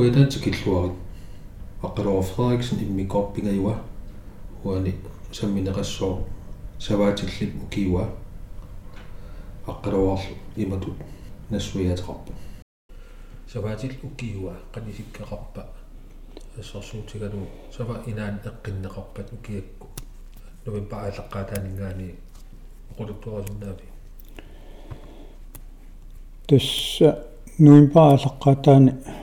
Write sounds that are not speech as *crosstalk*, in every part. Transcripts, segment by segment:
куятаатикиллуарит аққалуар Фредериксен иммикорпингаюа уани самминеқассоо саваатиллит укиуа аққалуарлу иматут нассуяатеқарпу саваатил укиуа қанисиккеқарпа ассорсуутигалу сава инаан эққиннеқарпат укиакку нувимпа аалаққаатаанингаани оқулуттуарасуннаави тасса нуимпа аалаққаатаани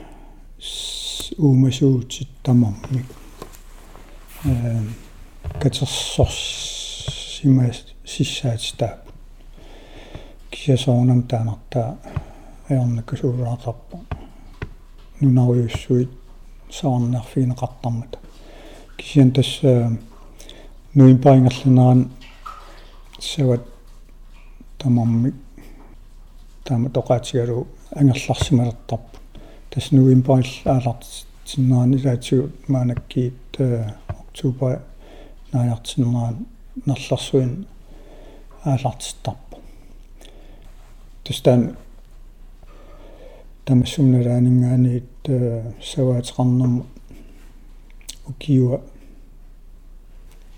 уумасуутит тамарми э катерсорс симас сиссаатитаап кисасоонам таанартаа аернаккусуулаартарпа нунаруйуссуит саорнерфигинеқартармата кисиан тасса нуимпаингерлунеран сават тамарми таама тоқаатигалу ангерларсималертарпу тас нуимпаил аалартиннаани лаатигут маанаккиит октубер наяртиннеран нерларсуин аалартиттарпу тастан тамассумналаанингаанит саваатеқарнэрму укиуа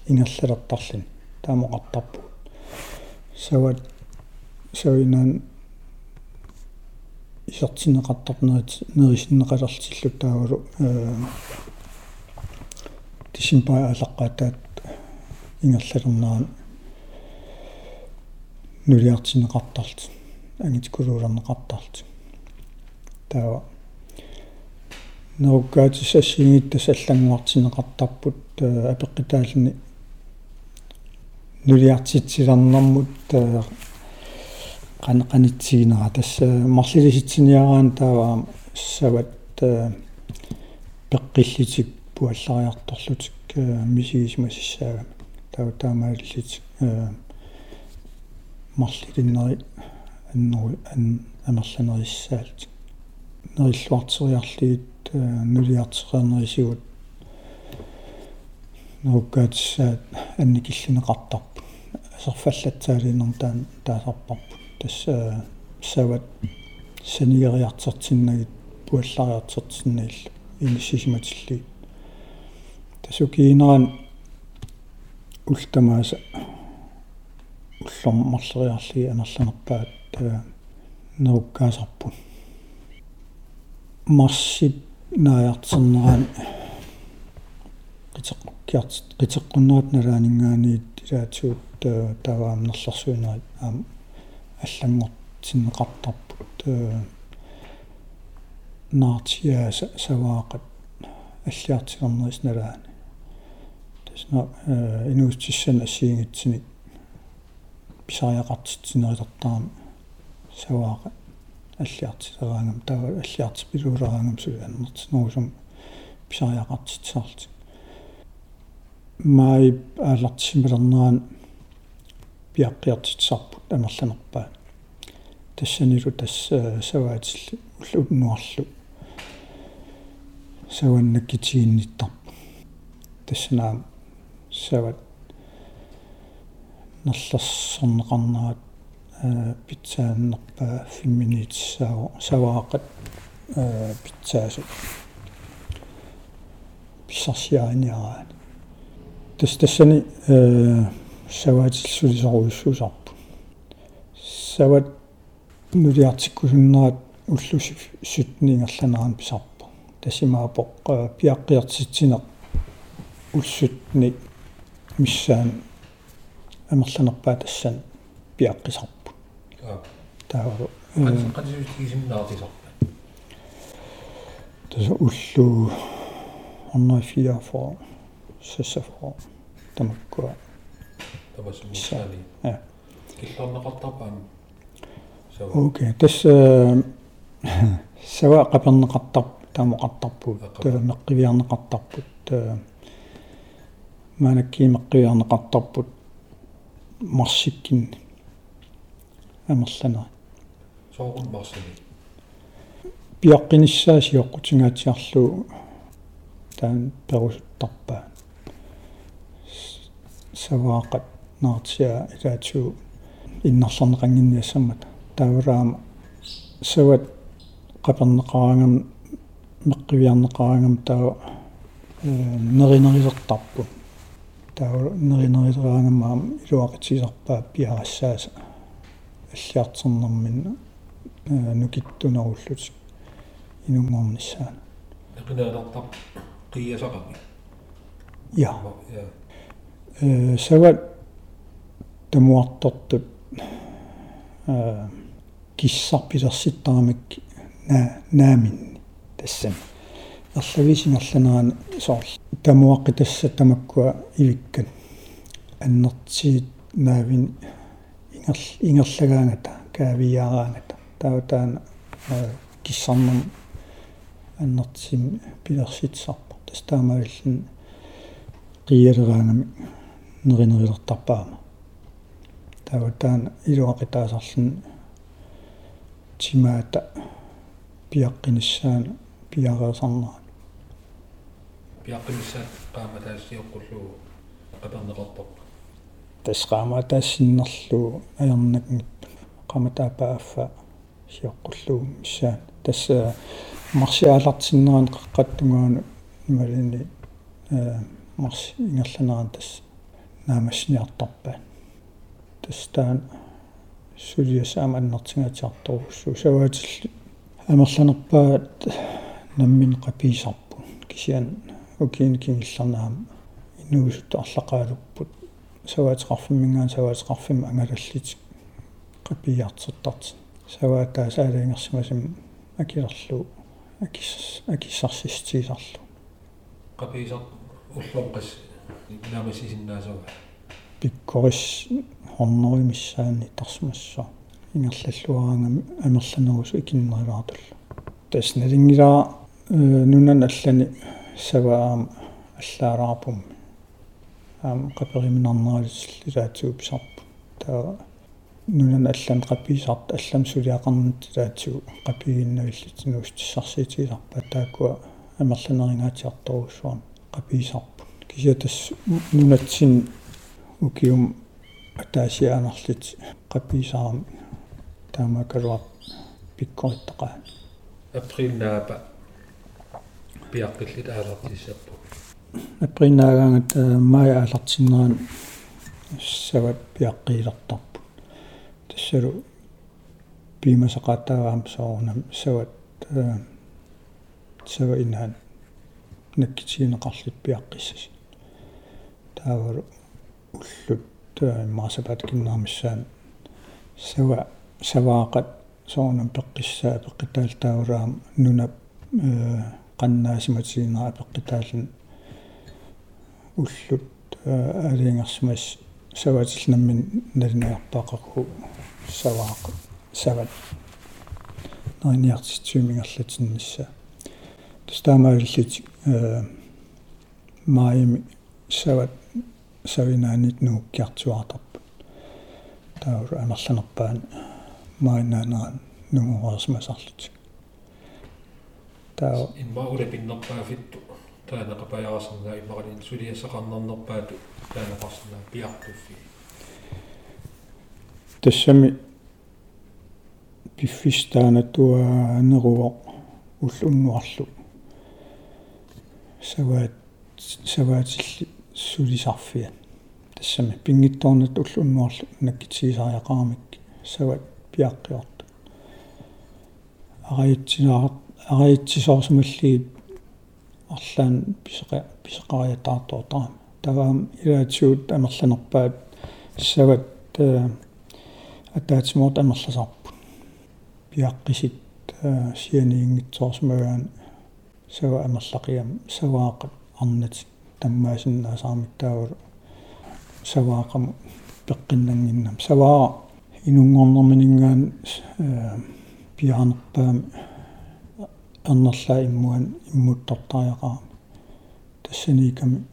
ингерлалертарлин таамоқартарпу сават савинан исертинеқартарнерит нерисиннеқалерлиллу таагулу тисимпаа алаққаатаат ингерлалернеран нулиартинеқартарт ангитикулуулернеқартарт таава неруккаатиссассигиит тасаллангуартинеқартарпут апеққитаални нулиартитсиларнэрмут qanqanitsигинера тасса марлилиситсиниараан таава сават пеққиллитик пуаллариарторлутик мисигисмасиссаагам таава таамааллит марлилиннери аннери ан амерланериссаалт нериллуартериарлигит нулиартернерисигут нуккаатсаат анникиллинеқартарпу асерфаллатсаалиннер таан таасарпарпу тасса сават саниериартертиннагит пуаллариартертиннаилла инисисиматилли. Тасукиинеран ултамааса уллорм марлериарлиги анерланерпаат таа неруккаасарпу марсип нааяртернеран qiteqqukkiart qiteqqunnerat nalaaninggaaniit ilaatuut tavaamnerlarsuinarit aam аллангортиннеқартарпут наартиааса саваақат аллиартигернерис налаани тасна инуустиссан ассиингитсини писариақартитсинерилертарами савааqa аллиартисераангам таа аллиартипилуулераангам сулааннертинерусум писариақартитсаарти май аалартисималернеран пиаққиартитсарпут амерланерпаа тассанилу тасс саваатилли уллууннуарлу саваннаккитигинниттарпу тассанаа сават наллассорнеқарнаат питсааннерпаа фимминитсаа саваақат питсаасу. Писсарсиааниараан тас тассани саваатиллсулисоруйуссуусарпу сават нулиартиккусуннерат уллуси сутниингерланеран писарпу. Тасимаапоқ пиаққиартитсинеқ уссутни миссаан амерланерпаа тассан пиаққисарпу. Таавару qanisuutigisимнаартисарпа таса уллу онной фиафо сассафо тамаккуа тавасмиссаали я киллорнеқартарпаами сава окей тас сава қапернеқартар таамоқартарпут меққивиарнеқартарпут маанакки меққивиарнеқартарпут марсиккин амерлана соорун марсини пиаққиниссаасиоққутингаатиарлу таан перусуттарпаа саваақат наартиа илаатсуу иннарлернеқангинниассаммата таавраама сават қапернеқарангам меққивиарнеқаангам таа неринерисертарпу таа неринерисераангамаам илуақитсисарпаа пиарассааса аллиартернэрмин нукиттунеруллут инунгорниссаана неринерисартар қиасақами я э сават тамуартортут э киссарпилерситтарамик на нааминни тассам ерлависингерланаан соор тамуаққи тасса тамаккуа ивиккан аннертиит наавин ингер ингерлагаангата каавиаараангата таутаана киссарнам аннертим пилерситсарпа тастаамаиллин қиалераангами неринерилертарпаама таутаана илуақитаасарлун тимаата пиаққиниссаана пиареерсарнаа пиаққиниссаат taassiuqqullu qaperneqartorpa тасqaama таассиннерлу аернакнгиппа qamataapaaффа сиоққуллуу миссаан. Тасса марсиаалартиннеран қаққаттугаану ималини э марс ингерланеран тасс наамассиниартарпаан тастаан сулиасаама аннартингаатиарторуссуу саваатилли амерланерпаат наммин қапиисарпу кисиан укиин кингилларнаам инуусут арлақаалуппут саваатеқарфиммингаан саваатеқарфим ангалаллит қапиартертарт саваатаа саалингерсимасим акилерлу акис акиссарсистиисарлу qapiisar уллоққас намасисиннаасава пиккорис хорнеримиссаани тарсмассаа ингерллуараангами амерланерусу икиннеригаартулла тас налингилаа нунан аллани саваам аллаараарпум аам қапериминарнералиллаатсуу писарпу таа нунан аллан қаписарт аллам сулиақарнат таатсуу қапигиннавиллитинуустиссарсиитисарпа таакуа амерланеригаатиарторуссуарна қаписарпу кисиатас нунатсин укиум атаасиаанерлит қаписаарам таамакалуар пиккориттақаа априлнаапа пиаққиллит аалартиссаппу апринаагаангат май аалартиннеран сават пиаққиилертарпу тассалу пимасақатаагаам соорнам сават сава инхан наккитигинеқарлит пиаққиссас таавалу уллут маасапат киннармиссаан сава саваақат соорнам пеққиссаа пеққитаалтаагулаам нунап qannaasimatsiinera peqqitaallan уллут алингерсмас саватилнаммин налинаярпаақаргу саваақ сават наиниартитсуумингерлатиннисса тастаамааллит э маими сават савинаанит нууккиартуартарпа тауру амерланерпаан маинаанеран нунгуарсмасарлут таа имма улапиннерпаафитту таанеқапаяарсернаа иммаралин сулиассақарнернерпаату таанеқарсернаа пиартуффи тассами пиффистаанатуа неруо уллуннуарлу саваат саваатилли сулисарфиа тассами пингитторнат уллуннуарлу наккитсигисариақарамик сават пиаққиорт араитсинаа араитсисоорсмаллиит арлаан писеqa писеqaриатаартуутарам таваам илаатсуут амерланерпаат сават атаатсимуут амерласарпут пиаққисит сианиингитсоорсмагаан сава амерлақиам саваақат арнат таммаасиннаасаармик таавал саваақам пеққиннангиннам саваа инунгорнерминингаан пиаанерпаами аннерлаа иммуан иммуттортариақаа тассаниками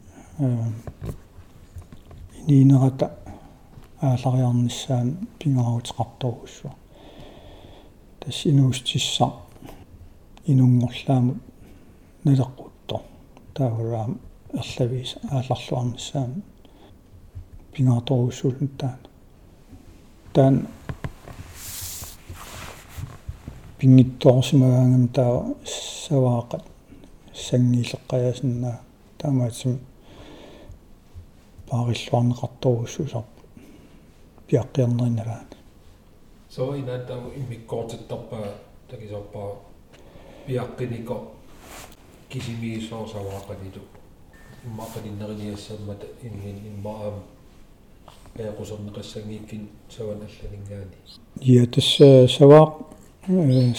иниинерата аалариарниссаан пингаарутеқарторуссуа тас инуустисса инунгорлаамут налеққутто таавраам ерлавис ааларлуарниссаан пингаарторуссуулун таан таан пингитторсимагаангам таа саваақат сангиилеққаясиннаа таамаатсим паариллуарнеқарторуссусар пиаққиарнеринналаани so inaatau immikkoortittarpaa takisarpaa piaqqiniko kisimiisoorsavaaqanilu иммаақалиннерниассаммата ингин иммаам пеқусернеқассангииккин саван алланингаани я тасса саваа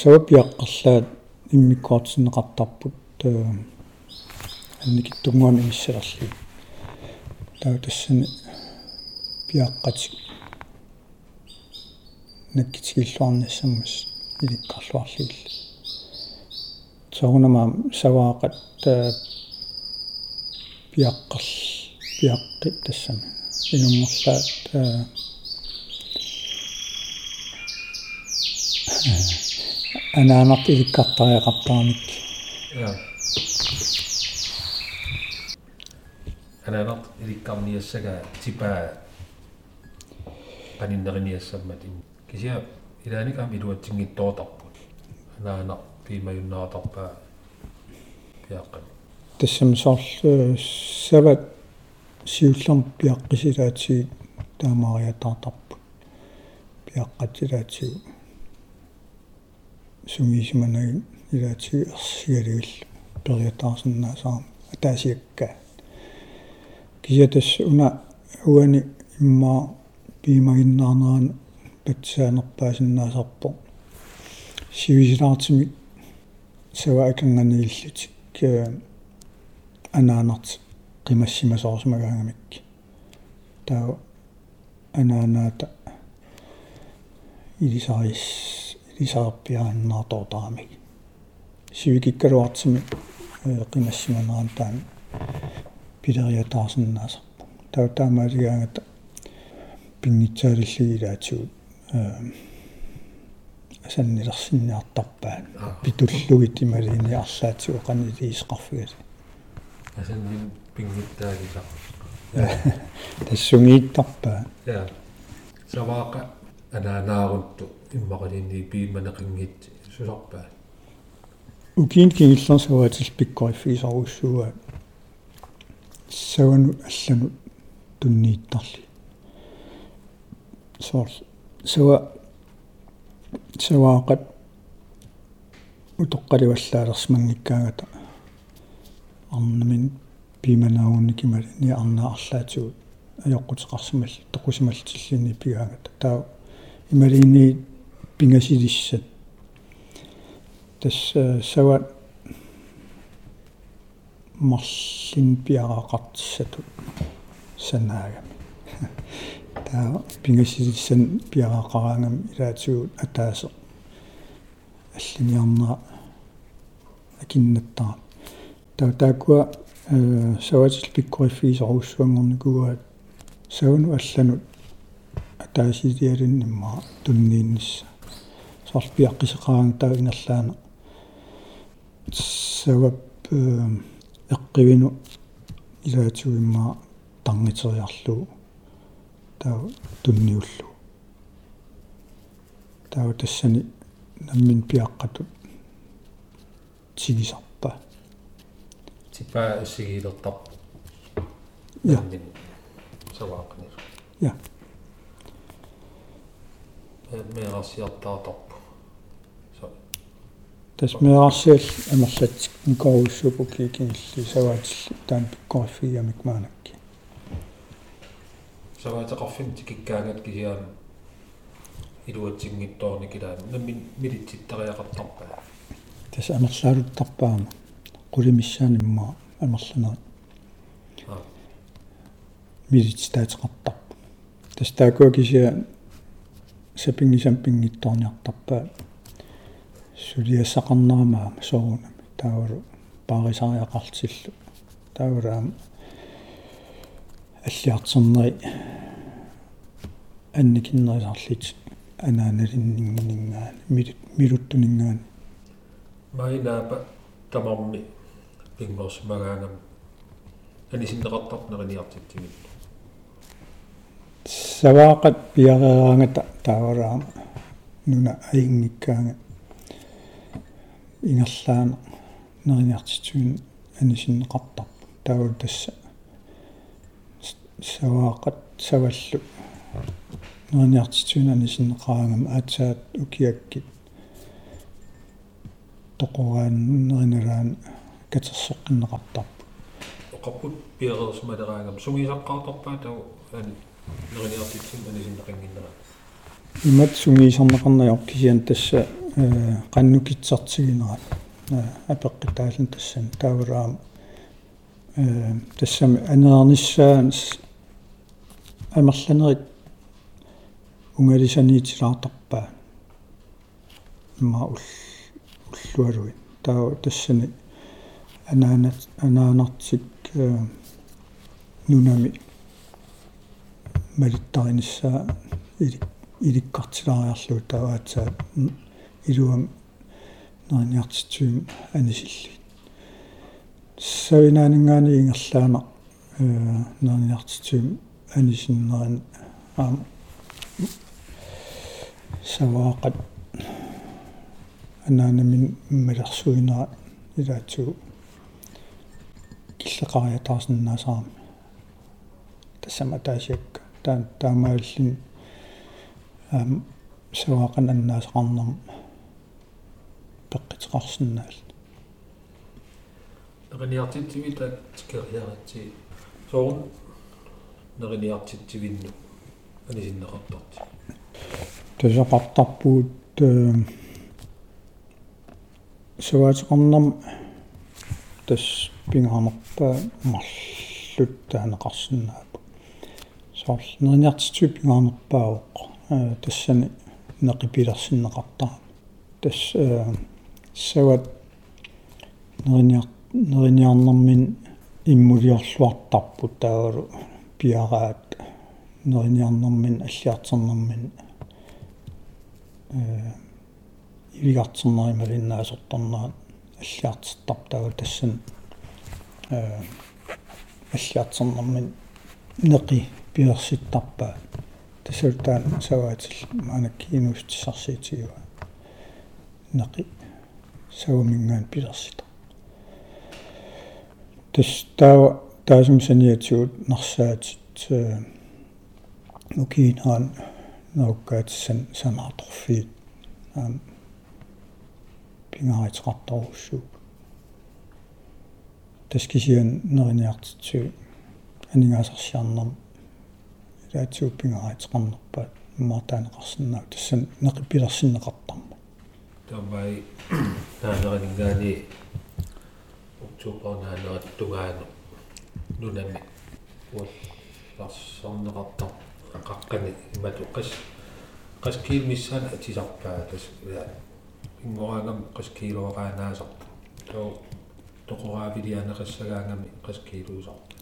савапиаққарлаат иммиккоортинеқартарпут анникиттунгуами иссалерли таа тассани пиаққатик. Наккитигиллуарнассаммас иликкарлуарлигилла сагунама саваақат jakkos, jakki tässä minun musta, että enää natti kattaa ja kattaa nyt. Ja. Anaanat erikkarniassaga tipaa paninneriniassammatin. Kisia ilaanikam iluatsinngittoortarput. Anaanaq piimajunnaartarpaa piaqqani. Тассам соорлу сават сиуллерм пиаққисилаатси таамариатаартарпут пиаққатсилаатсигу сумисиманагин илаатсиги ерсигалигил периатаарсиннаасаар атаасиаккаа кисиатас уна уани имма пимагиннаарнеран патсаанерпаасиннаасарпо. Сивисилаартими савааканганииллутик анаанарт qimассимасоорсимагаангамик таа анаанаата илисарис илисаарпиааннаартоотарамик сивикиккалуартими qimассиманеран таан пилериатаарсиннаасарпо таа таамаалигаангата пингитсаалиллигилаатигут асаннилерсинниартарпаан питуллугит ималини арлаатигу канилиисқарфигали асаннин пингиттаагиса тассунгииттарпаа я савааqa анаанаавутту иммақалинни пииманеқингит сусарпаа укиин кингиллерсуатил пиккориффигисаруссуа савану аллану туннииттарли. Соор сава саваақат утоққаливаллаалерсмангиккаагата арнамин пиманаагунникимали ни арнаа арлаатигут аёққутеқарсимал тоқусималтиллини пигаангата таа ималини пингасилиссат. Тас сава марлин пиараақартиссату санаагами *laughs* таа пингасилиссан пиараақараангам илаатигут атаасо. Аллиниарнера акиннаттаа таа таакуа саватил пиккориффигисаруссуангорникуаат сауну алланут. Атаасилиалиннимма туннииннисса сорпиаққисеқараан таа инерлаана савап эққивину илаатигуимма тарнитериарлуу таа тунниуллу. Таа тассани наммин пиаққатут тигисарпа типа сигилертар я саваақнир я меэрсиартаатарпу со тас меарсиал амерлатик никоруссупу кикингилли саваатил таан пиккорфигамик маанакки саваатеқарфин тикиккаангат кисиаан илуатсингиттоорни килаан наммин милитситтариақартарпаа тас амерлаалуттарпаама qulimiссаанимма амерланерит милитстаатеқартарпа тас таакуа кисиа сапингисам пингитторниартарпаа сулиассақарнерамаа соорунами таавалу паарисариақартиллу таавалаама аллиартернери анникиннерисарлит анааналиннингинингаани милуттунингаани майнаапа тамарми пингорсмагаангам анисиннеқартарнериниартитсигит саваақат пиарераангата таавалаама нуна аингиккаанга ингерлаана нериниартитсуин анисиннеқартарп таавал тасса саваақат саваллу нериниартитсуин анисиннеқаангам аатсаат укиаккит тоқораан неринераан катерсоққиннеқартарп оқарпут пиерерсмалераагам сунгисаққартарпаа тау ани нериниартитсин анисиннеқангиннера имат сунгисарнеқарнаёр кисиан тасса qannukitsartiginera апеққитаалан тассан таавраам э тассами анеерниссаанс амерланерик унгалисаниитилаартарпаа имма ул уллуалуи таа тассани анаанат анаанартик нунами малиттариниссаа илик иликкартилаариарлуу тааваатсаа илуам наниартитсуим анисилли савинаанингаани ингерлаана э наниартитсуим анисиннеран аам. Саваақат анаанамин малерсуинера илаатсуу киллеқариатаарсиннаасаарми тассама таасиакка таан таамааллин аам саваақан аннаасақарнерм пеққитеқарсинаал нериниартитсивита тикериаратси соорун нериниартитсивинну анисиннеқартарти тасақартарпуут саваатеқарнерм тас пингаарнерпаа марлут таанеқарсинаапу соор нериниартитсуи пингаарнерпаавоқ тассани неқипилерсиннеқартаа тас сават нериниар нериниарнэрмин иммулиорлуартарпут таагалу пиараат нериниарнэрмин аллиартернэрмин э ивигартэрнерималиннаасортарнаа аллиартертар таагал тассан э аллиартернэрмин неқи пиерситтарпаа тассултаан саваатил маанак инустиссарсиитигуа неқи савамингаан пилерсита тас таа таасум саниатсуут нарсаатит укиинаан науккаатсан санаарторфиит аам пингаатеқартаруссуу таскисиан нериниартитсу анигаасарсиарнерм илаатсуу пингаатеқарнерпаат мартаанеқарсинаа тассан неқипилерсиннеқартарма тамай наанерингаани октообернаанерат тугаано нунами уалларсарнеқартар қаққани имату қас қас киимиссаана атисарпаа тас ингораагам қас килоораанаасарпу тоо тоқораавилианеқассагаангами қас килуусарпу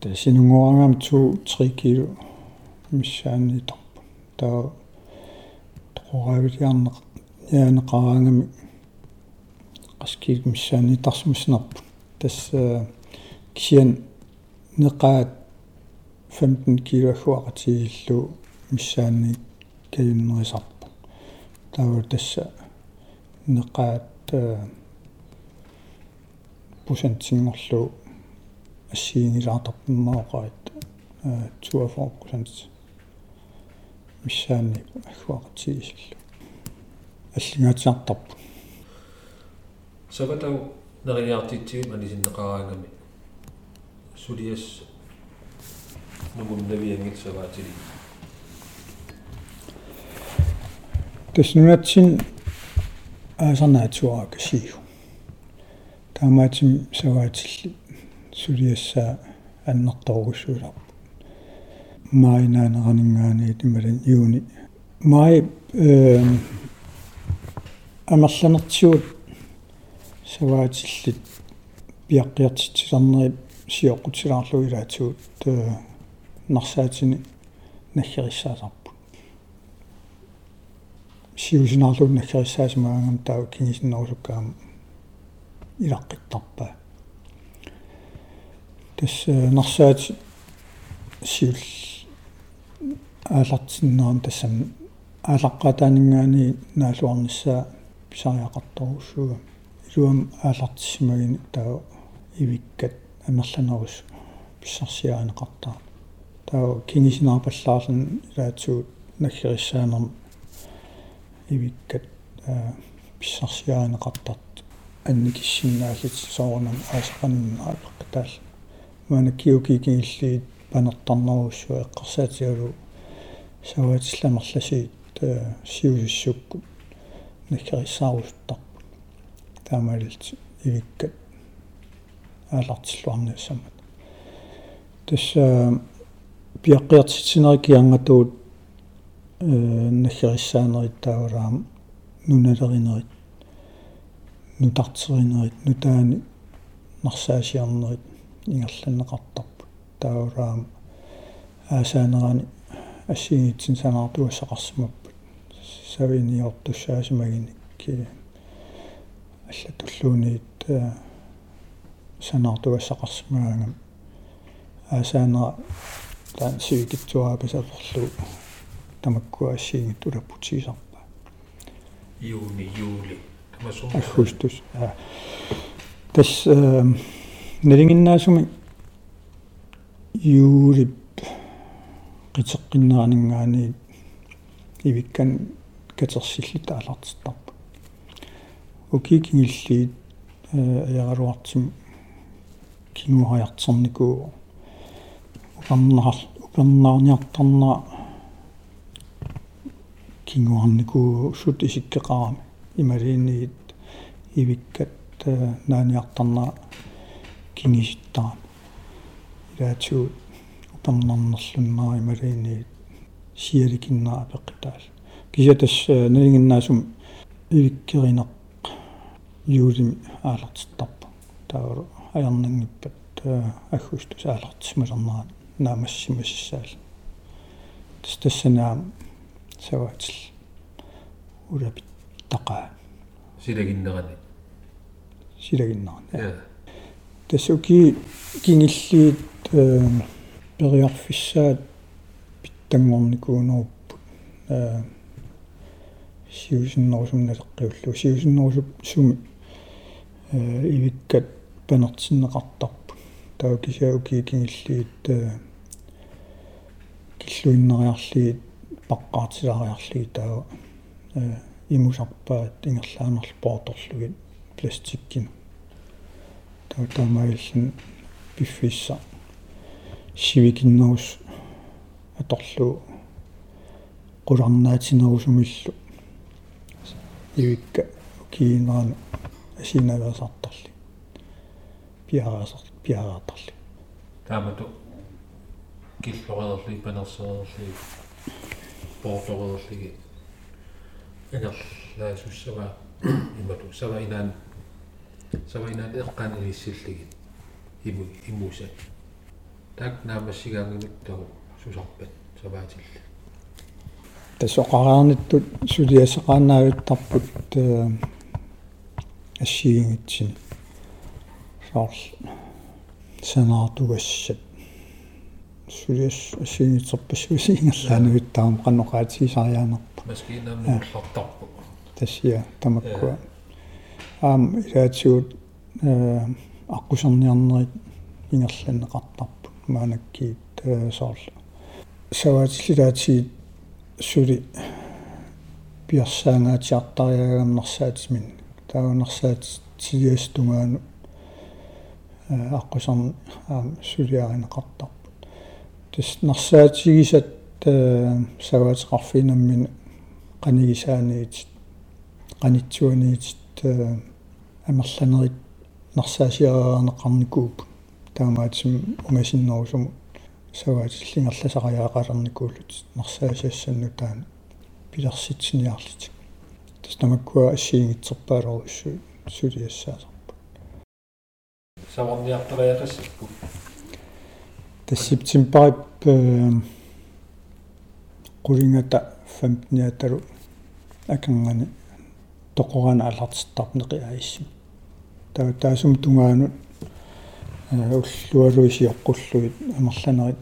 тасинунгорангам 2 3 кило миссаанниторпу таа тоқораавилиарнеқ яанеқараангами qaskiik missaani tarsmusnerpu тас кисиан неқаат 15 килоагуақатигиллу миссаани каюннерисарпу таава тасса неқаат пусантингорлу ассиингилаартарпиммаоқаат 42% миссаани агуақатигиллу аллингаатиартарпу саватау нериартитсиим анисиннеқараангами сулиас нугуннавиангит саваатили. Таснуатсин аасарнаатсуара касигу таамаатим саваатилли сулиассаа аннэрторугуссуулар маинаанеранингаани тималан иуни май э амерланертиут саваатиллит пиаққиартитсиларнери сиоққутсилаарлу илаатигут нарсаатини наггериссаасарпу сиусинаарлу наггериссаасимаангам таа кингисиннерусуккаам илаққиттарпаа тас нарсаати сиул аалартиннерам тассам аалаққатаанингаани наалуарниссаа писариақарторуссуга уллуам аалартиссимагин таа ивиккат амерланерус писсарсиаанеқартаа таа кингисинаарпаллаарлан илаатсуут наггериссаанерм ивиккат писсарсиаанеқартарт анникиссиннаалит соорнам аасақаннаалеққатаал маана киукикигиллиит панертарнеруссуа эққарсаатигалу саваатилламерласиит сиусиссукку наггериссаарустарпу таамаалит ивиккат аалартиллуарниассамат тасса пиаққиартитсинерикиангатуут э наггериссаанерит таавраам нуналеринерит нутартеринерит нутаани нарсаасиарнерит ингерланнеқартарпу таавраам аасаанерани ассигитсин санаартуассақарсимаппут савиниортуссаасимагиник ки аллатуллуунит санаартуассақарсимаагам аасаанера таан сивикитсуаапасаторлу тамаккуа ассигит улаппутсигисарпа юуни юули аггустус аа. Тас налингиннаасуми юулип qiteqqinneranингаани ивиккан катерсиллит аалартиттарпа укикингиллиит аяралуартим кингуаяртерникуу упернаар упернаарниартарна кингуарникуу сут исиккеқарами ималиинниит ивиккат нааниартарна кингиситтарами илаатсуу упернарнерлуннаа ималиинниит сиаликиннаа апеққитаал кисатас налингиннаасум ивиккеринеқ юулими аалартиттарпа таавару аярнангиппат аггустус аалартисмалернаа наамассимассаал тассанаам саваатил улапит тақаа силагиннерани силагиннарна я тассуки кингиллиит периарфиссаат питтангорникуунеруппут э сиусиннерусумналеққиуллу сиусиннерусуп суми э ивиккат панертиннеқартарпу таа кисауки кингиллиит киллуиннериарлиит паққаатилариарлиит таа э имусарпаат ингерлаанерл пооторлугит пластиккин таа таамаиллин пиффисса сивикиннерус аторлу qulарнаатинерусумиллу ивикка киинеран асинаверсартарли пиараасар пиараатарли таамату киллорерли панерсерерли пооторерли энерлаасуссава имату саваинаан саваинаан эққаан илиссиллигит иму имуса так наамассигаангимик тау сусарпат саваатилла тассоқараарниттут сулиасеқаанаавиттарпут ассигингитсини саарл санаартугассат сулиас ассигингитсерпассуусиингерлаанавиттаам қанноқаатисариаанерпа тассия тамаккуа. Аам илаатсуут э аққусерниарнерит ингерланнеқартарпу маанаккиит саарл саваатиллаатиит сули пиарсаагаатиартариагамнерсаатимин таагунерсаат тиестунгаану аққусарни аам сулиаринеқартарпут тас нерсаатигисат саваатеқарфинаммин qanigisaaниит qanitsuaniit амерланерит нерсаасиараанеқарникууп таамаатсим унгасиннерусуму саваатиллингерласариаақалерникууллут нерсаасиассанну таана пилерситсиниарлит тастамаккуа ассиингитсерпаалоруссу сулиассаасарпа саварниартариақассаппу тассиптимпарип qulingata 15-ниаталу акангани тоқорана алартиттарнеқи аиссим таа таасум тунгаанут уллуалуисиоққуллуит амерланерит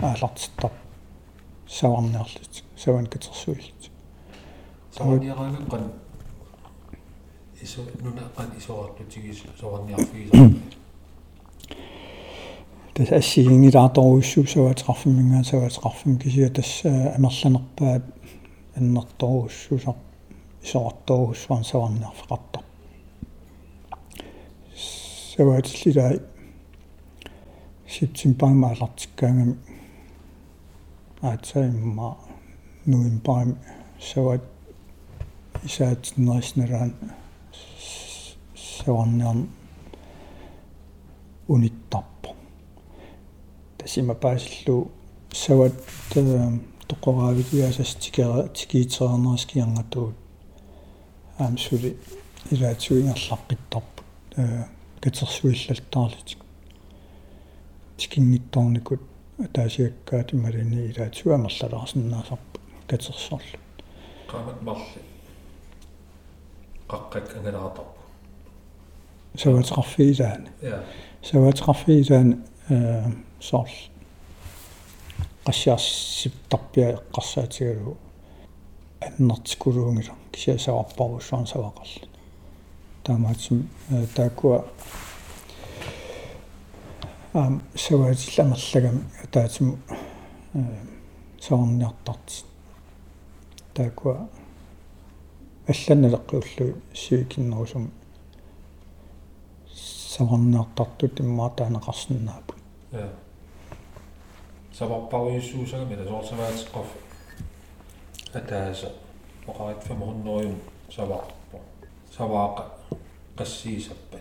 аалартиттар саварниарлит саван катерсуиллит саварниараанган ису нуна қан исоортутигис соорниарфигис тас ассигингилаарторуйссуу саваатеқарфиммингаа саваатеқарфим кисиа тас амерланерпаат аннарторуйссусар исоорторуйссуан саварниарфеқартар саваатиллилаа сипсимпаама алартиккаангами аатсаимма нуимпаами сават исаатиннерисналаан саварниарн униттарпо тасима паасиллу сават тоқораавитиасас тикера тикиитернерис киангатуут аамсули илаатсуингерлаққиттарпут э катерсуиллалтаарлитик тикингитторникут таасиаккаати малини илаатсуа мерлалаарсинаасарпут катерсорлу qamat marli qaqqak angalaatarpu саватеқарфиилаани я саватеқарфиилаани э сорл qassiarsipptarpia eqqarsaatigalu аннартикулуунгила кисиасаварпарусуан савақарли таамаатсим таакуа ам саваатилламерлагами таатим саорниартарти таакуа алланналеққиуллу сиикиннерусум саварниартартут иммаа таанеқарсинаапу я саварпаруйуссуусагами тасоорсаваатеққарф атааса оқарит 500 саварпо саваақа qassiisappa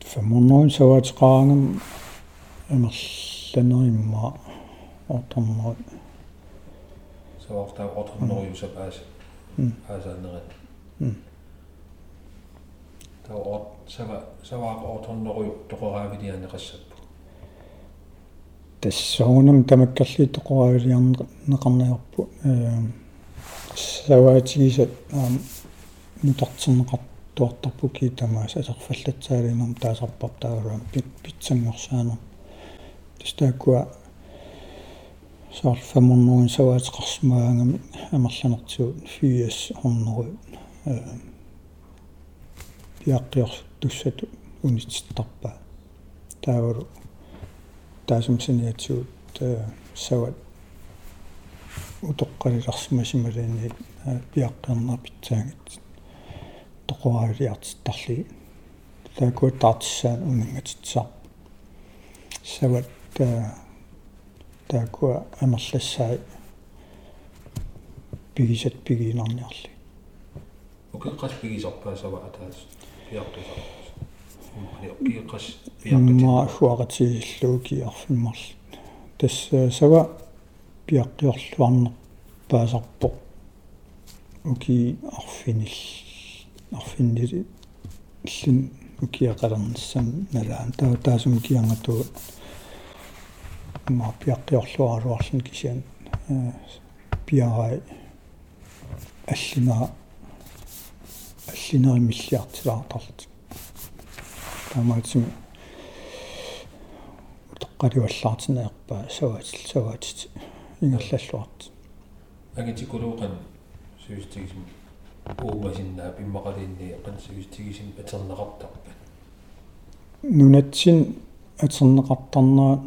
500 саваатеқарангам амерланеримма орторнерут савартаа орторнериуса пааса паасаанерат таа ор сава саваақа орторнериу тоқораавилианеқассаппу тассаагунам тамаккалли тоқораавилиарнеқарниарпу э саваатигисат аам нутартернеқартуартарпу китамаас асерфаллатсаалинерм таасарпар таагалуам питсангорсаанер тастааккуа саар 500 саваатеқарсмаангами амерланертигут фиас хорнеру э пиаққиорс туссату унитситтарпаа таагалу таасумсиниатсуут сават. Утоққалиларсимасималаани пиаққернер питсаагит тоқораавилиартиттарли таакуут таартиссаан унингатитсаа сават таакуа амерлассаа пигисат пигинарниарли. Оқеққас пигисарпаа сава атаас пиартусар имма хуақатигиллууки арфиммарл тас сава пиаққиорлуарнер паасарпо уки арфинил арфиннили иллин укиақалернссам налаан таа таасум киангату имма пиаққиорлуаруарлун кисиан пиарай аллина аллинеримиллиартилаартарлут таамаатсим тоққаливаллаартинеерпаа саваатил саваатит ингерллаллуарт агитикулууқан сюстигисим уумасиннаа пиммақалиинни қансигистигисим атернеқартарпа нунатсин атернеқартарнаа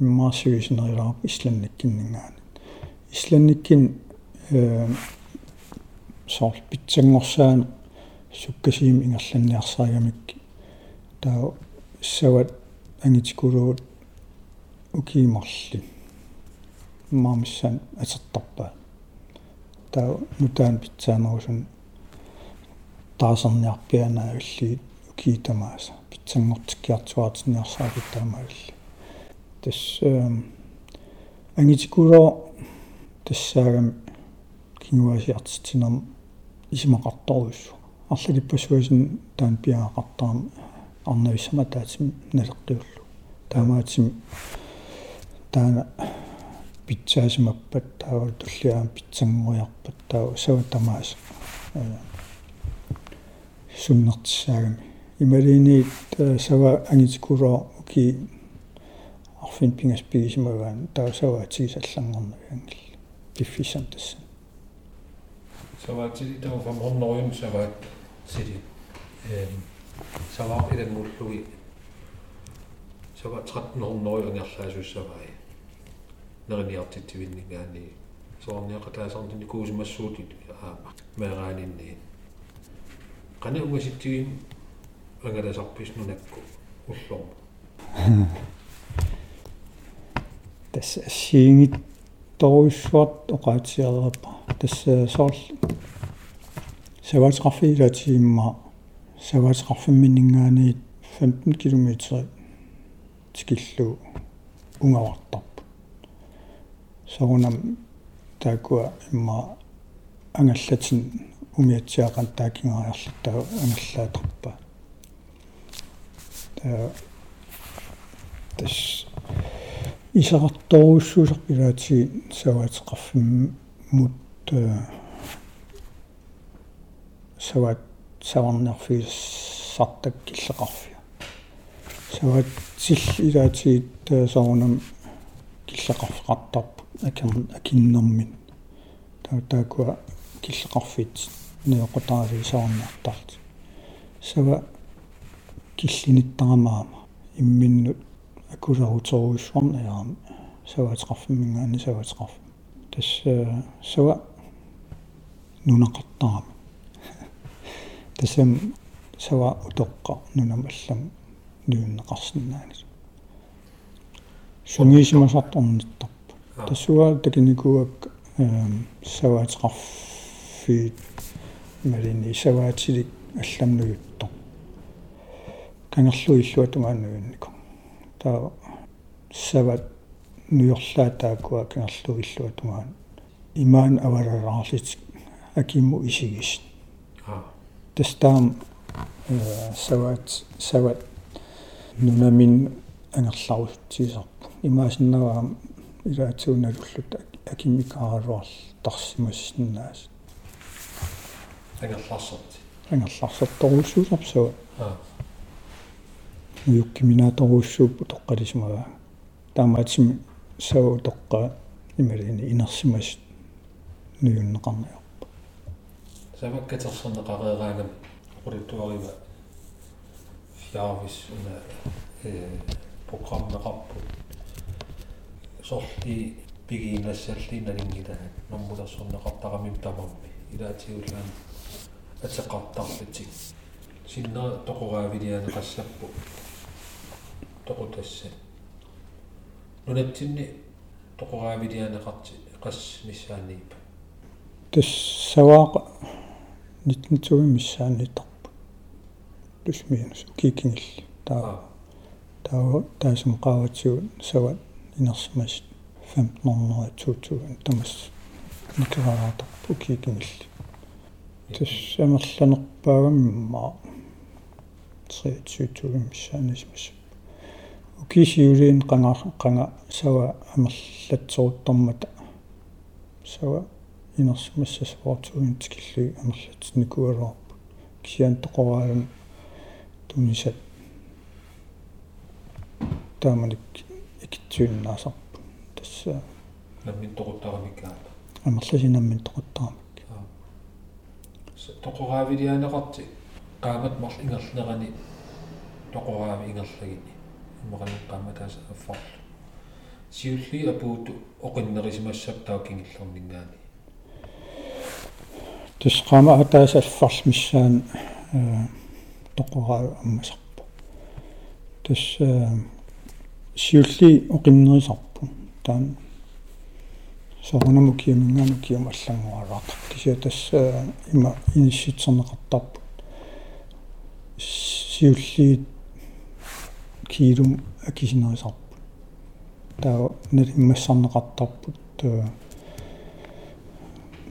иммаарсугисинерилаарп исланниккиннингаани исланниккин э соор питсангорсаан суккасиим ингерланниарсаагамик таа сават ангитикулуут укиимарли маамиссан атертарпаа таа нутаан питсаанерусун таасерниарпианаа улли укиитамааса питсангортиккиартуаатинниарсааки таамаалли тас ангитикулоо тассаагам кинуасиартитинерм исимақарторуссу арлалиппасуасин таан пиаақартарам арнависсама таатим налеққиуллу таамаатим таана питсаасимаппат таавал туллиаам питсангуиарпат таа саватамаас суннертиссаагами ималиниит сава ангитикулоо уки арфин пингас пигисимагаан таа сава атигисаллангорнавиангил пиффисан тасса саваатили таа фаморнериум саваат сили эм саваа илангуллуги сава 13 ангерлаасуссавай нерниартитсивиннигаани соорниақатаасартини куусимассуутит. Аама мераанинни qani ungasitsigin angalasarpis nunakku ullormu tässä siingit toruissuat oqaatiarerpa tässä soorl саваатеқарфигилаатигимма саваатеқарфимминингаани 15 км тикиллу унгавартарпу сарунам таакуа имма ангаллатин умиатсиақан таакингариарлаттаа ангаллаатарпа. Таа тас исақарторуссуусарпилаати саваатеқарфиммут сават саварнерфис сартак киллеқарфиа сават сил илаатигит сарунам киллеқарфеқартарпу акерн акиннэрмин. Таа таакуа киллеқарфит неоқутаари саарнартарт сава киллиниттарамаама имминнут акуларуторуиссуарна яарами саваатеқарфиммингаани саваатеқарф тас сава нунақартарами тасам сава утоққа нунам аллам нууннеқарсинаани сунгиисимасарторнитторп тассуа такиникуак саваатеқарфи малини саваатилик алламнуйутто кангерлу иллуатунгааннуиннику таа сават нуйорлаа таакуа кангерлу иллуатунгаан имаан аварараарлит акимму исигис тестаам сават сават нунамин ангерларутсисарпу имаасиннаваа илаатсууналуллут акимикааруарл тарсимассиннаас ангерларсерти ангерларсерторуссуусарсуа юккиминааторуссууппу тоққалисмага таамаатсими сау тоққа ималини инерсимас زعما كتنصنق غير غنم قريتو غير يافيس بوكام نقابو صحتي بيجي نسلتي نرينجيدا نمودا صنق طغمي بتمامي إذا أتي تيولان أتقطع بتي سنة تقوى فيديان قسبو تقو تسن نونتني تقوى فيديان قس سانيب تسواق миссааниттарпу плюс минус кикингилли таа. Таа таасум qaаватсуу сават инерсимас 1500 2000 тамас никераатарпу кикингилли тассамерланерпаагамма 32000 миссаанисмас укисиулиин qanga qanga сава амерлатсоруттармата сава инерсимассасуартуин тикиллуи амерлатсникуалуарпу кисиан тоқораалам тунисат тааманик икитсуиннаасарпу тасса наммин тоқуттарамиккаа амерласинаммин тоқуттарамик тоқораавилианеқарти qaamат марл ингерлнерани тоқораави ингерлагини иммақани qaama тааса аффар сиулли апууту оқиннерисимассап таукингиллернингаани тусqaama атааса алфарл миссаан тоқораа аммасарпу. Тус сиулли оқиннерисарпу таан сорунаму киамингану киам аллангуарааққа кися тасса има инисситсернеқартарпу сиулли киилум акисинерисарпу таа нэр иммассарнеқартарпут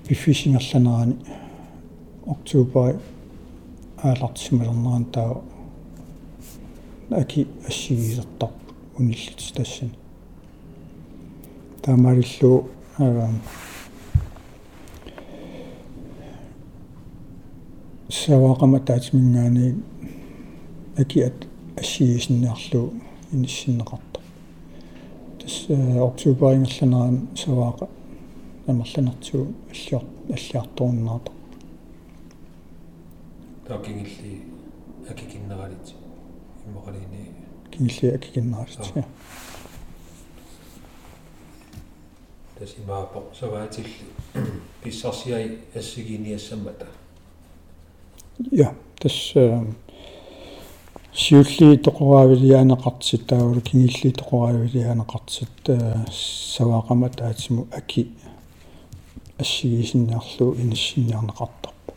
биффисингерланерани октубер аалартисималернеран таа аки ассигисертарпу униллит тассани таамариллу саваақама таатимингаани акиат ассигисинниарлу иниссиннеқарта тас октуберингерланеран саваақа амерланертуу аллиор аллиарторуннаата таакингилли акикиннералит иммоқалини кингилли акикиннералит тасимаапо саваатилли *clears throat* писсарсиай ассигиниассамата ja тас сиулли тоқораавилиаанеқартсит таагулу кингилли тоқораавилиаанеқартсит саваақама таатиму аки ассигисинниарлу инассинниарнеқартарпу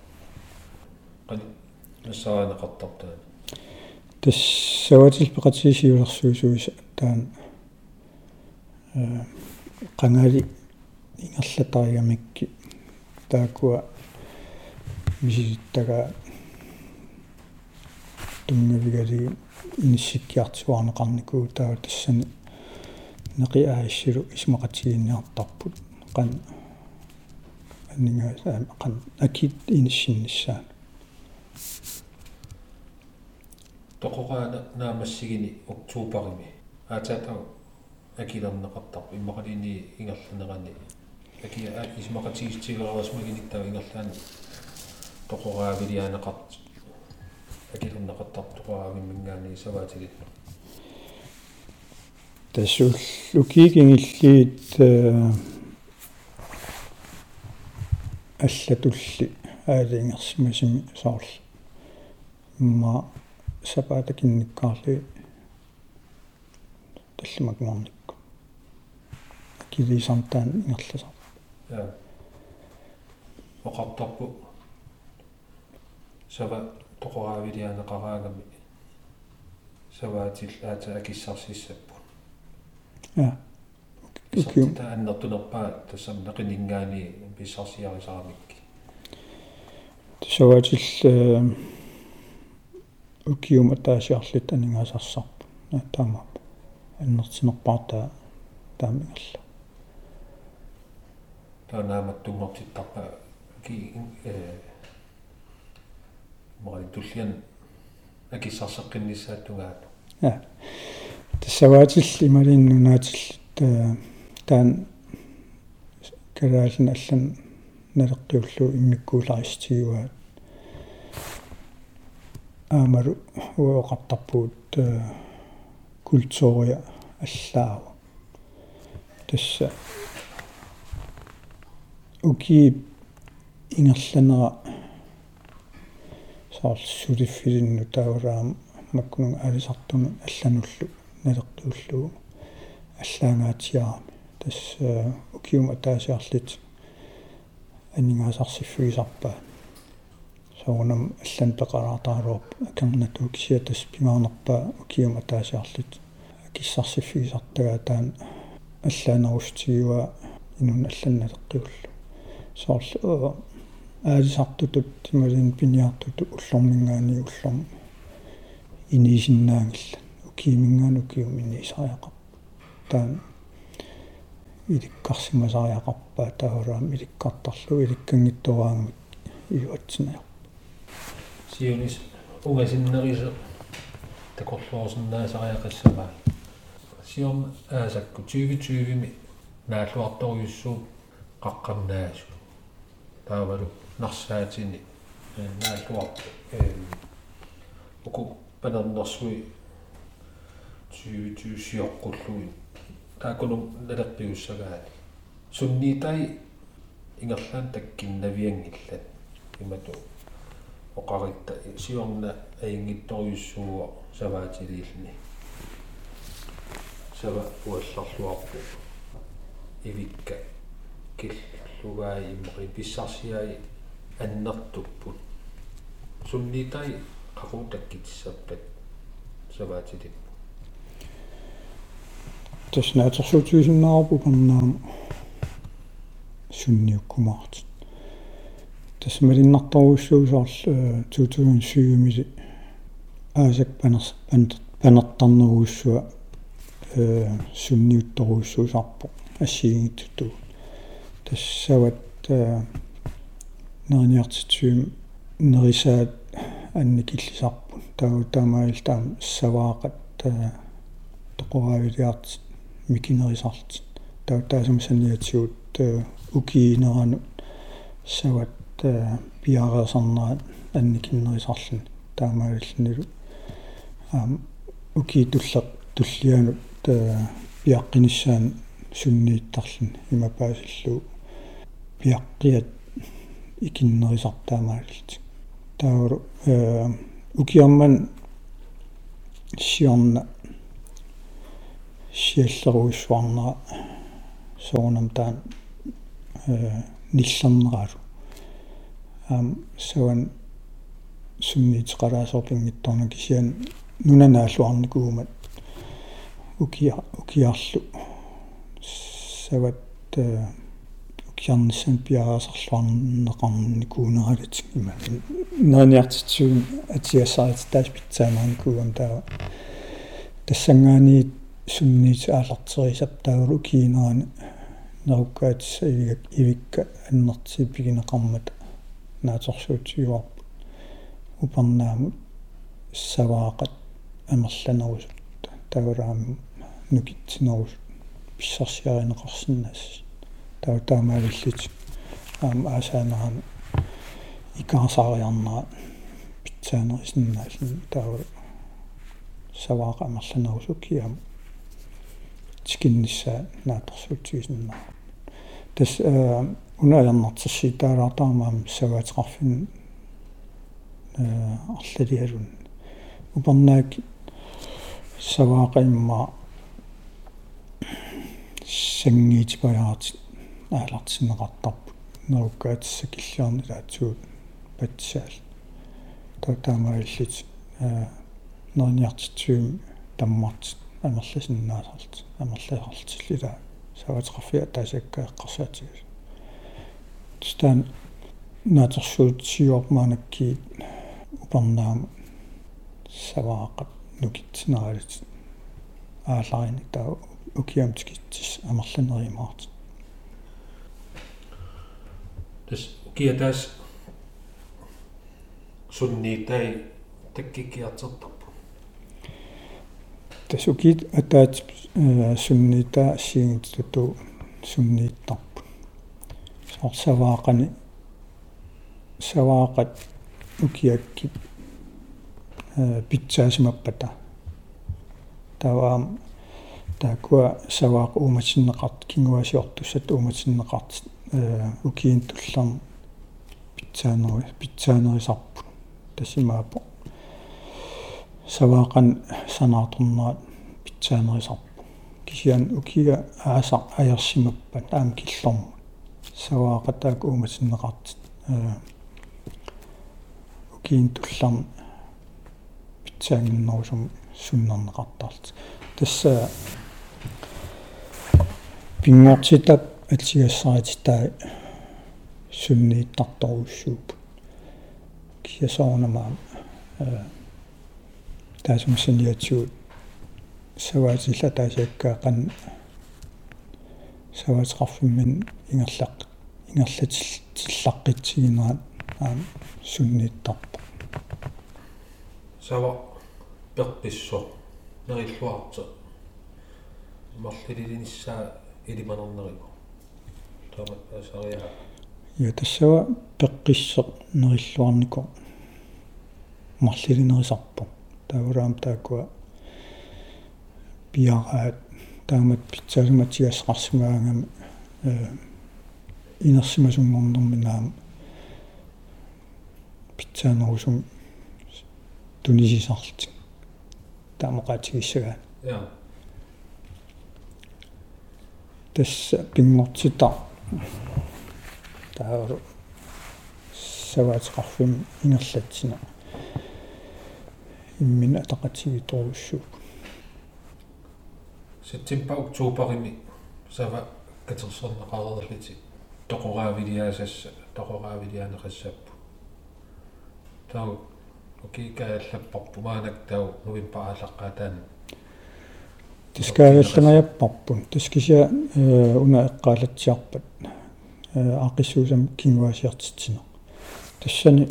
qani нассараанеқартартаа тас саватил пеқатисиулерсуусуиса таан э qangali ингерлатариамикки таакуа миситтага тунгавигали иниссиккиартуарнеқарникуу таа тассани неқи ааиссилу исмақатигинниартарпут қан аннинга қан акит иниссиннссаа тоқораана наамассигини октуупарими аатаатаа акилернеқартарпу иммақалини ингерланерани аки исмақатигистигерерасмагиниттаа ингерлаани тоқораавилиаанеқарт акилернеқартартоқораавиммингаани саваатигитну тасул лукигингиллиит аллатулли аалингерсимасими саарл ма сапаатакинниккаарли таллимакмаарникку килисартаан ингерласар я оқартарпу сава тоқораавилианеқараагами саваатил аата акиссарсиссаппу. Я киссартита аннертунерпаа тассам неқинингаани писсарсиарисаарамикки тасаваатил укиума таасиарлит анингаасарсарпу таамааппу аннертинерпаартаа таамигалла танаамат тунгортиттарпа ки э мой туллиан акиссарсеққиннissaаттугаат я тассаваатил ималииннунаатил таан караалин аллан налеққиуллу иммиккууларистигуаат аамару уоқартарпуут культуурия аллаава тасса уки ингерланера саалсулиффилинну таураам маккунун алисартуну аллануллу налеққиуллугу аллаангаатиарами тасс укиума таасиарлит анингаасарсиффигисарпаа соонам аллан пеқараатааруап акернатуу кисиа тас пимаарнерпаа укиума таасиарлит киссарсиффигисартагаа таан аллаанерустигуа инун алланналеққиуллу соорлу аалисартутут тималин пиниартуту уллормингаани уллорм инисиннаангилла укиимингаану киум инисариақар таан иликкарсимасариақарпаа таавраам иликкартарлу иликкангиттораангут иуатсинаа сиунис угасиннерисе такорлуорсиннаасариақассаваа сиум аасакку 2020ми нааллуарторюссуу qaqqarnaasу таавалу нарсаатини нааллуар э уку панернэрсуи 2020сиоққуллуи таакунум налерпиуссагаат суннитай ингерлаан таккиннавиангиллат имату оқаритта сиорна аингитторюссууа саваатилиилни сава уалларлуарпу ивикка киллугаи иммери писсарсиаи аннертуппут суннитай qaquttakkitisserpat savaatilit таснаатерсуутиусиннаарпу пернаама сунниуккумаарт тасмалиннарторуссуусаарл 2007 мили аасак панерс панертарнеруussуа э сунниутторуuссуусарпо ассигингиттуту тассават нерниартитсуим нерисаат анникиллисарпун таа таамаил таам саваақат тоқораавилиарт микинерисарт таа таасамсаниатсуут укиинерану сават пиареерсарнерат анникиннерисарлун таамааллнилу аам уки туллер туллиану таа пиаққиниссаан суннииттарлун имапаасиллу пиаққиат икиннерисартаамааллит тауру э укиарман сиорна сиаллеруиссуарнера соонам таан э ниллернералу ам соан сунниитеқалаасоорпингитторна кисиан нунанааллуарникуумат укиа укиарлу. Сават укиарниссан пиараасарлуарнеқарникуунералит има наниартитсуун атиасаарит таас питсаамааникууам таа тассангаани сунниит аалартерисап таагулу киинерани неруккаат ивик ивикка аннерти пигинеқармат нааторсуутиуарпут упернаамут саваақат амерланерусут тагураам нукитсинерус писсарсиаринеқарсиннаас тау таамаалиллит аам аасаанерам икаасаариарнера питсаанерисиннаасин тау савааqa амерланерусу киам тикиннissaa нааторсуутигисиннаа тас унаярнартэрси таалаартаамаам саваатеқарфин э арлалиалун упернаак саваақимма сангиитипаяарти аалартинеқартарпут неруккаатисса киллиарни таатсуут патсаал таутаамаиллит э нерниартитсуим таммарт амерласиннаасарт амерлаасартиллила саватеқарфиа таасаккаэққарсаатигас тстан наатерсуут сиуармаанакки упернаама саваақат нукитсинералит ааларини таа укиамтикитсис амерланеримаарт тас укиатаас сунниитай таккикиартертарпу тас укит атаат сунниита сиингитуту суннииттарпу сорсаваақани саваақат укиакки питсаасимаппата таваам таакуа саваақ ууматсиннеқарт кингуасиортуссат ууматсиннеқарт укиин тулларм питсаанери питсаанерисарпу тассимаапо саваақан санааторнерат питсаанерисарпу кисиан укига аасақ аерсимаппат аам киллорму саваақатаак ууматсиннеқарт укиин тулларм питсаангиннерусум суннернеқартаалт тасса пингортитап атсигассаратитаа суннииттарторуссууп киасоорнамаа э таасумсиниатсуут саваатилла таасааккаақан саваатеқарфиммин ингерлақ ингерлатиллаққитсигинерат аам суннииттарпа сава перписсо нериллуарта марлилилиниссаа илиманернериго таамат асариа я тассава пеққиссеқ нериллуарнико марлилинерисарпу таагураам таакуа пиараат таамат питсаасуматигассақарсимаагам э инерсимасунгорнэрминаам питсаанерусум тунисисарлти таамоqaатигиссагаа я тасса пингортита таару саваатеқарфим ингерлатсина иммина тақатигиторуссууп септемпа октообарими сава катерсернеқарерлити тоқораавилиасасса тоқораавилианеқассаппу тау окикааллаппарпу маанак тау нувимпа аалаққатаан тискаагаллангаяппарпун тискися уна эққаалатсиарпат. Аақиссуусам кингуасиартитсина тассани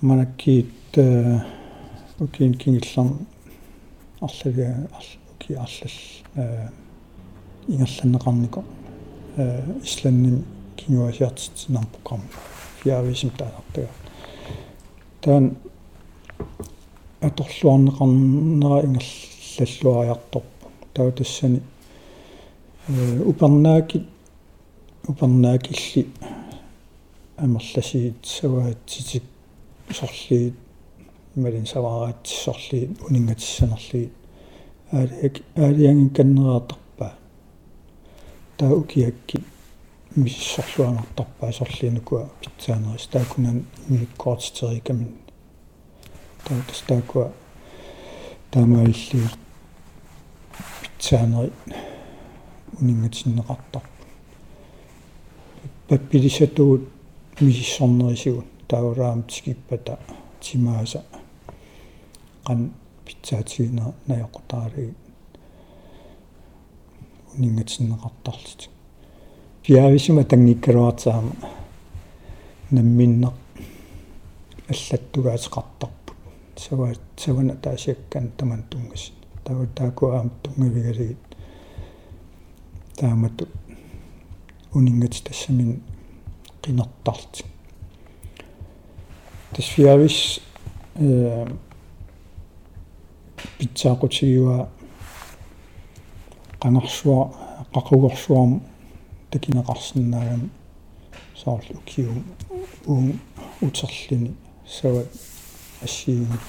манаккиит укин кингилларм арлага уки арлал ингерланнеқарнико исланним кингуасиартитсинарпуқарма фиависим таалартага таан аторлуарнеқарнера ингерллаллуариарторпу таа тассани э упернааки упернаакилли амерласиит саваатситик сорлиит малин савааратсорлиит унингатиссанерлиит аалиак аалиангин каннераатарпаа таа укиакки миссорлуанартарпаа сорлиинукуа питсаанерис. Таакунан миккоортитерикамин таа тастаакуа таамаалли питсаанери унингатиннеқартар паппилисатуут миссорнерисигун таараам тикиппата тимааса qan питсаатигина наёқутаалиги унингатиннеқартарлит пиависима тангиккалуартаама намминнақ аллаттугаатеқартарпут саваат савана таасиаккан таман тунгас таа таакуаам тунгавигалигит таамату унингати тассамин qinartarti тасфиавис э питсаақутигиуа qangarsuа qaqugorsuarmu такинеқарсинаагам саарлу киум уун утерлини сават ассиигит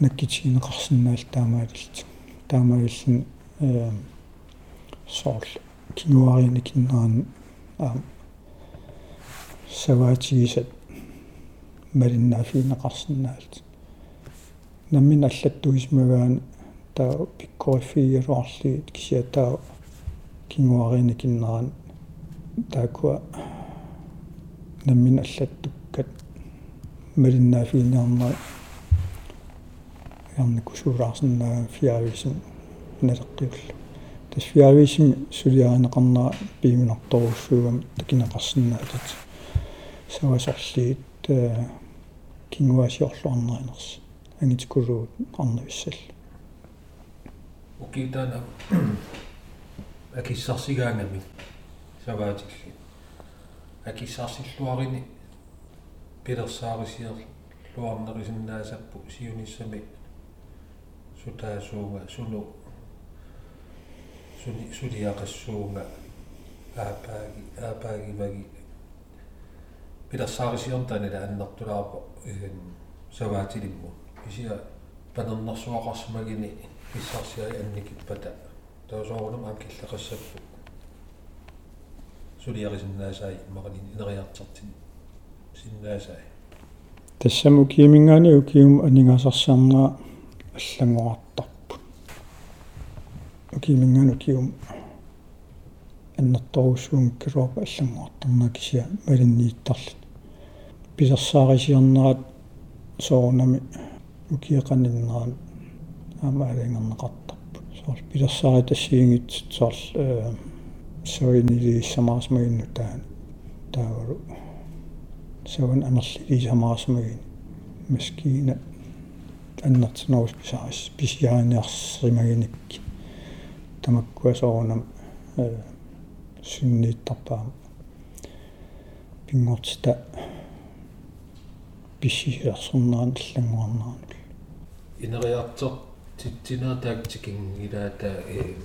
наккитигинеқарсинаал таамаалилт таамааллин э саарлу кинуариини киннаан аа саваатигисат малиннаафиинеқарсинаалт наммин аллаттуисмагаан таа пиккорифиигалуарлигит кисиатаа кингуарини киннеран таакуа наммин аллаттуккат малиннаафиинеарнаа ярникусуулаарсинаа фиависим налеққиулла тас фиависим сулиаанеқарнаа пииминарторуссуугам такинеқарсинаатат савасорлиит кингуасиорлуарнеринерс ангитикулуут арнависсал укитана *coughs* акиссарсигаангами саваатилли акиссарсиллуарини пилерсаарисиер луарнерисиннаасаппу сиуниссами сутаасуунга суну. Суни сулиақассуунга аапааги аапаагиваги пилерсаарисиортанила аннертулаарпа иган саваатилимму исиа панернэрсуақарсмагини писсарсиаи анникиппата таусоорунам аам киллеқассаппу сулиарисиннаасаи мақалин инериартартин. Синнаасаи. Тассаму киимингаани укиум анингаасарсаарнаа аллангуартарпу укиимингаани укиум аннерторуссуун килуарпа аллангуартарнаа кисиа малиннииттарлут писерсаарисиарнерат соорнами укиеқаниннеран аамаалингернеқартарпу соор пилерсаари тассиингит соор э соинилииссамаарсмагинну таан таавару саван амерлилиисамаарсмагин маскиина аннартинерус писаарис писиааниарсимагиникки тамаккуа соорнам э синнииттарпаама пингортита писсисерсорнаан аллангуарнаарнул инериартер титсинаа таактикин илаата э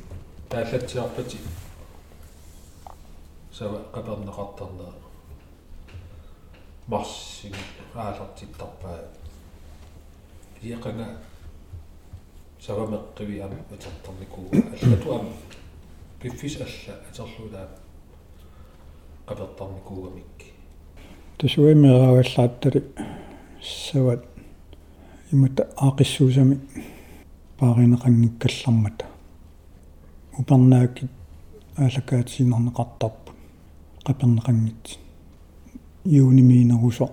тааллатсиарпати сава қапернеқартарнера марсин аалартиттарпаа иеқанга савамеққиви ам атертарникуу аллату ам пиффис алла атерлуулаа қапертарникуугамикки тасуимерааваллааттали сават имата аақиссуусами пааринеқангиккаллармата упернаакит аалакаатсинернеқартарпу қапернеқангит юунимиинерусо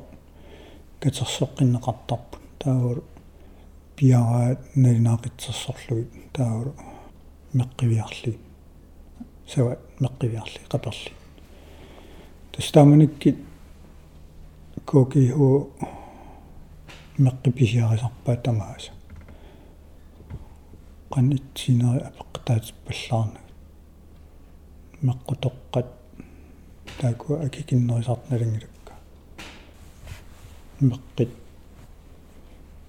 катерсоққиннеқартарпу таавал пиараат налинаақитсерсорлугит таавал меққивиарли. Сава меққивиарли қаперли тастааманиккит кокиху меққиписиарисарпаа тамааса qanitsинери апеққатаатиппаллаарна меққутоққат таакуа акикиннерисарналангилакка меққит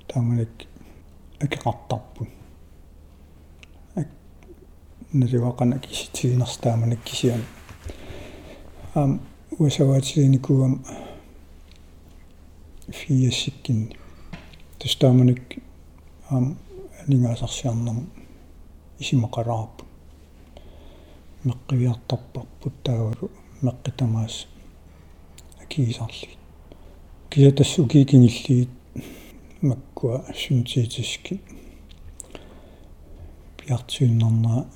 тааманик акеқартарпут ак налуақана киситигинерс тааманик кисиан. Ам уасаваатигиникуам фиассиккинни тустааманик ам нингаасарсиарнам исимақалаарпут меққивиартарпарпут таагулу меққитамаас акиисарли киатассу кикингиллиит маккуа сунтиитиски пиартиуннарнаа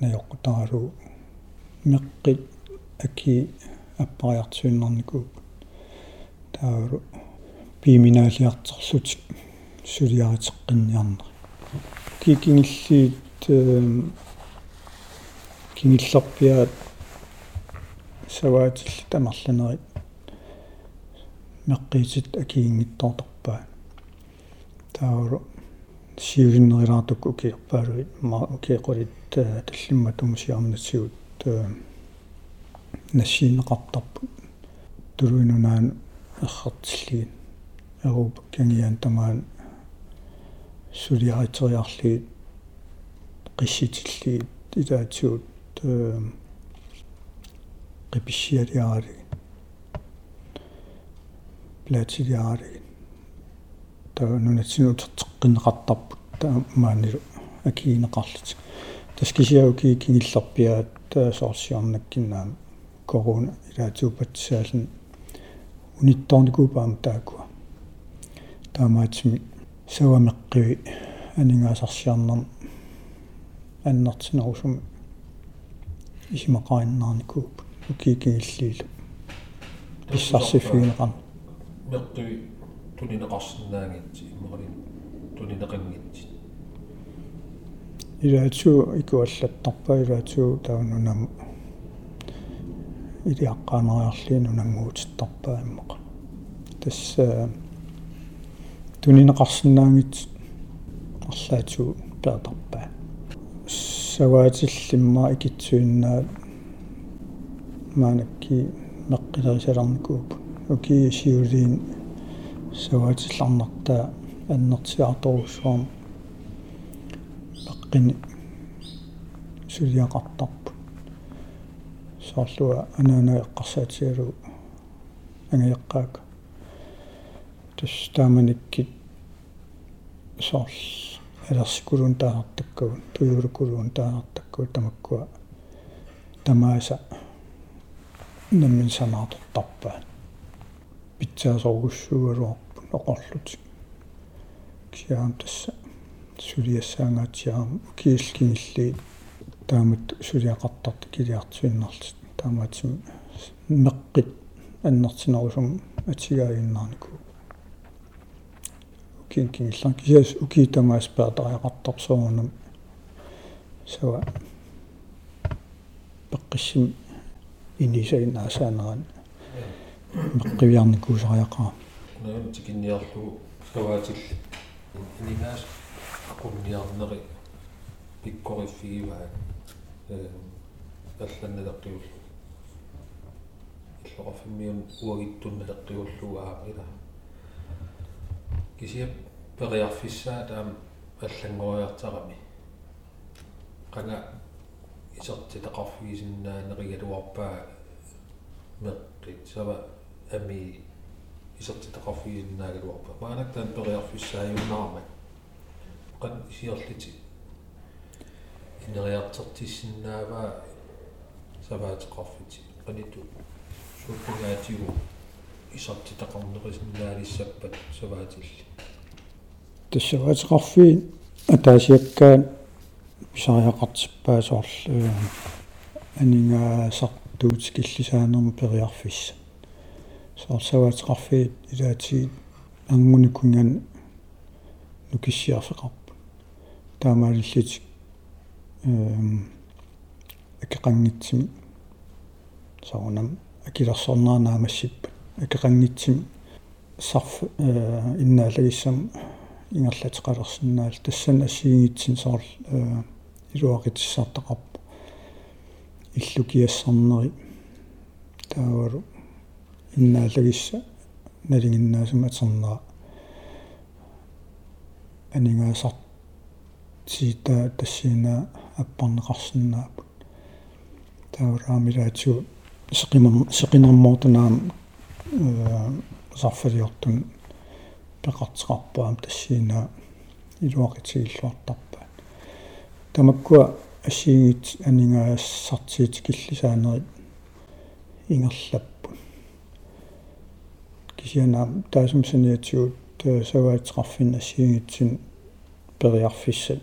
наёққутаралу меққит аки аппариартиуннарникуу таагулу пиминаалиартерсутик сулиаритеққинниарна кикингиллиит кингилларпиаат саваатилли тамарланери меққиитит акиингиттоорторпаа таавру сиулиннерилаартук укиерпаалуи ма укиеқулит таллимма тумсиарнатсигут нассиинеқартарпу тулуинунаан эрхартиллигин Кангиан тамаан сулиаритериарлигит qissitillигит илаатсуут qipissиалиарали платилиарали таа нунатсинуутертеққинеқартарпут таа маанилу акиинеқарлит таскисиауки кингилларпиаат соорсиарнаккиннаам корона илаатуупатсаален унитторникуупаама таакуа таамаатими савамеққиви анингаасарсиарнерм аннартинерусум исимақаиннаарникууп укикигиллиилу писсарсиффигинеқарна меққиви тунинеқарсинаангитси иммералин тунинеқангитси илаатсу икуаллаттарпа илаатсу таунунам илиаққаанериарлиину нангуутиттарпаа иммақа тасса тунинеқарсинаангит арлаатсу пеатарпаа саваатиллимма икитсуиннаа маанакки меққилерисаларникууп уки сиулиин саваатилларнартаа аннертиарторуссуарм паққини сулиақартарпу соорлуа анаана эққарсаатигалу ангаяққаак тус тааманиккит сорл алерсикулуун таанартаккагун туйулукулуун таанартаккуу тамаккуа тамааса наммин санаатортарпаа питсаасоргуссуугалуарпун оқорлути киаам тасса сулиассаангаатиарам кииллкингилли таамат сулиақартарт килиартуиннарлит таамаатим меққит аннертинерусум атигааюннаарнику кинкингиллан кисас укиитамаас паатариақартарсуунам сава. Пеққиссим инисаинаасаанеран меққивиарникуусариақаа наан тикинниарлу саваатил. Инигаас aqunniarneri pikkoriffigivaat э алланналеққиуллу иллоқарфиммиун уагиттунналеққиуллугаа ила кисиап периарфиссаа таам аллангориартарами qanga исертитеқарфигисиннаанеригалуарпаа меққит сава ами исертитеқарфигисиннаагалуарпаа маанак таан периарфиссааюнаарма qan isiorliti. Инериартертиссиннааваа саваатеқарфити qanittu сууппунгаатигу исартитақарнерисиннаалиссаппат саваатилли тассаваатеқарфи атаасиаккаан писариақартиппаа соорлу анингаасартуут киллисаанерма периарфисса соорсаваатеқарфи илаати ангуникунган нукиссиарфеқарпу таамаалиллит эм акеқангитсими саунам акилерсорнаанаамассиппат акеқангитсими сарф э иннаалагиссам ингерлатеқалерсинаал тассан ассиингитсин соор э илуақитиссартақарпу иллукиассарнери таавару иннаалагисса налингиннаасума атернера анингаасар сита тассиина аппарнеқарсинаапут таураамилаатсу сеқимер сеқинермоортунаам э сарфалиортун пеқартеқарпаам тассиина илуақитигиллуартарпаат тамаккуа ассиигит анингассартиит киллисаанерит ингерлаппут кисианаам таасумсаниатсуут саваатеқарфин ассиигитсин периарфиссат.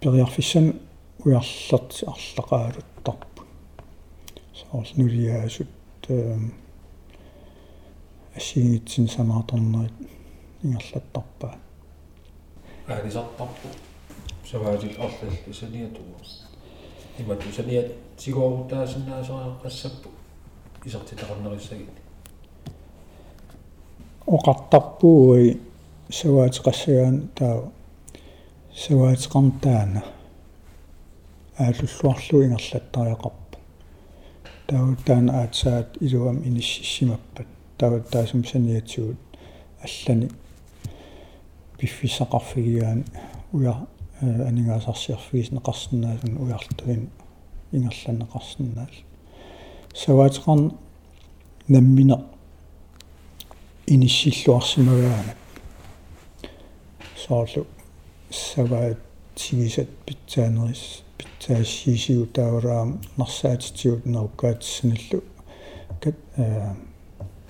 Периарфиссан уярлерти арлақаалуттарпут соорл нулиаасут ассиигитсин самааторнерит ингерлаттарпаа аалисартарпу саваатил орлал исаниатугу имат исаниат сигоорутаасиннаасера qassappu исертитақарнериссагит оқартарпууи саваатеқассагаан таа саваатеқарнтаана ааллуллуарлу ингерлаттариақарпу таа таана аатсаат илуам иниссимаппат таа таасум саниатсуут аллани пиффисақарфигигаан уя анигаасарсиарфигис неқарсинааsun уярлтуин ингерланеқарсинаал саваатеқарн наммина иниссиллуарсимагаана соорлу саваат сигисат питсаанерис питсаассиисигу таавараам нарсаатитсиут науккаатсиналлу кат э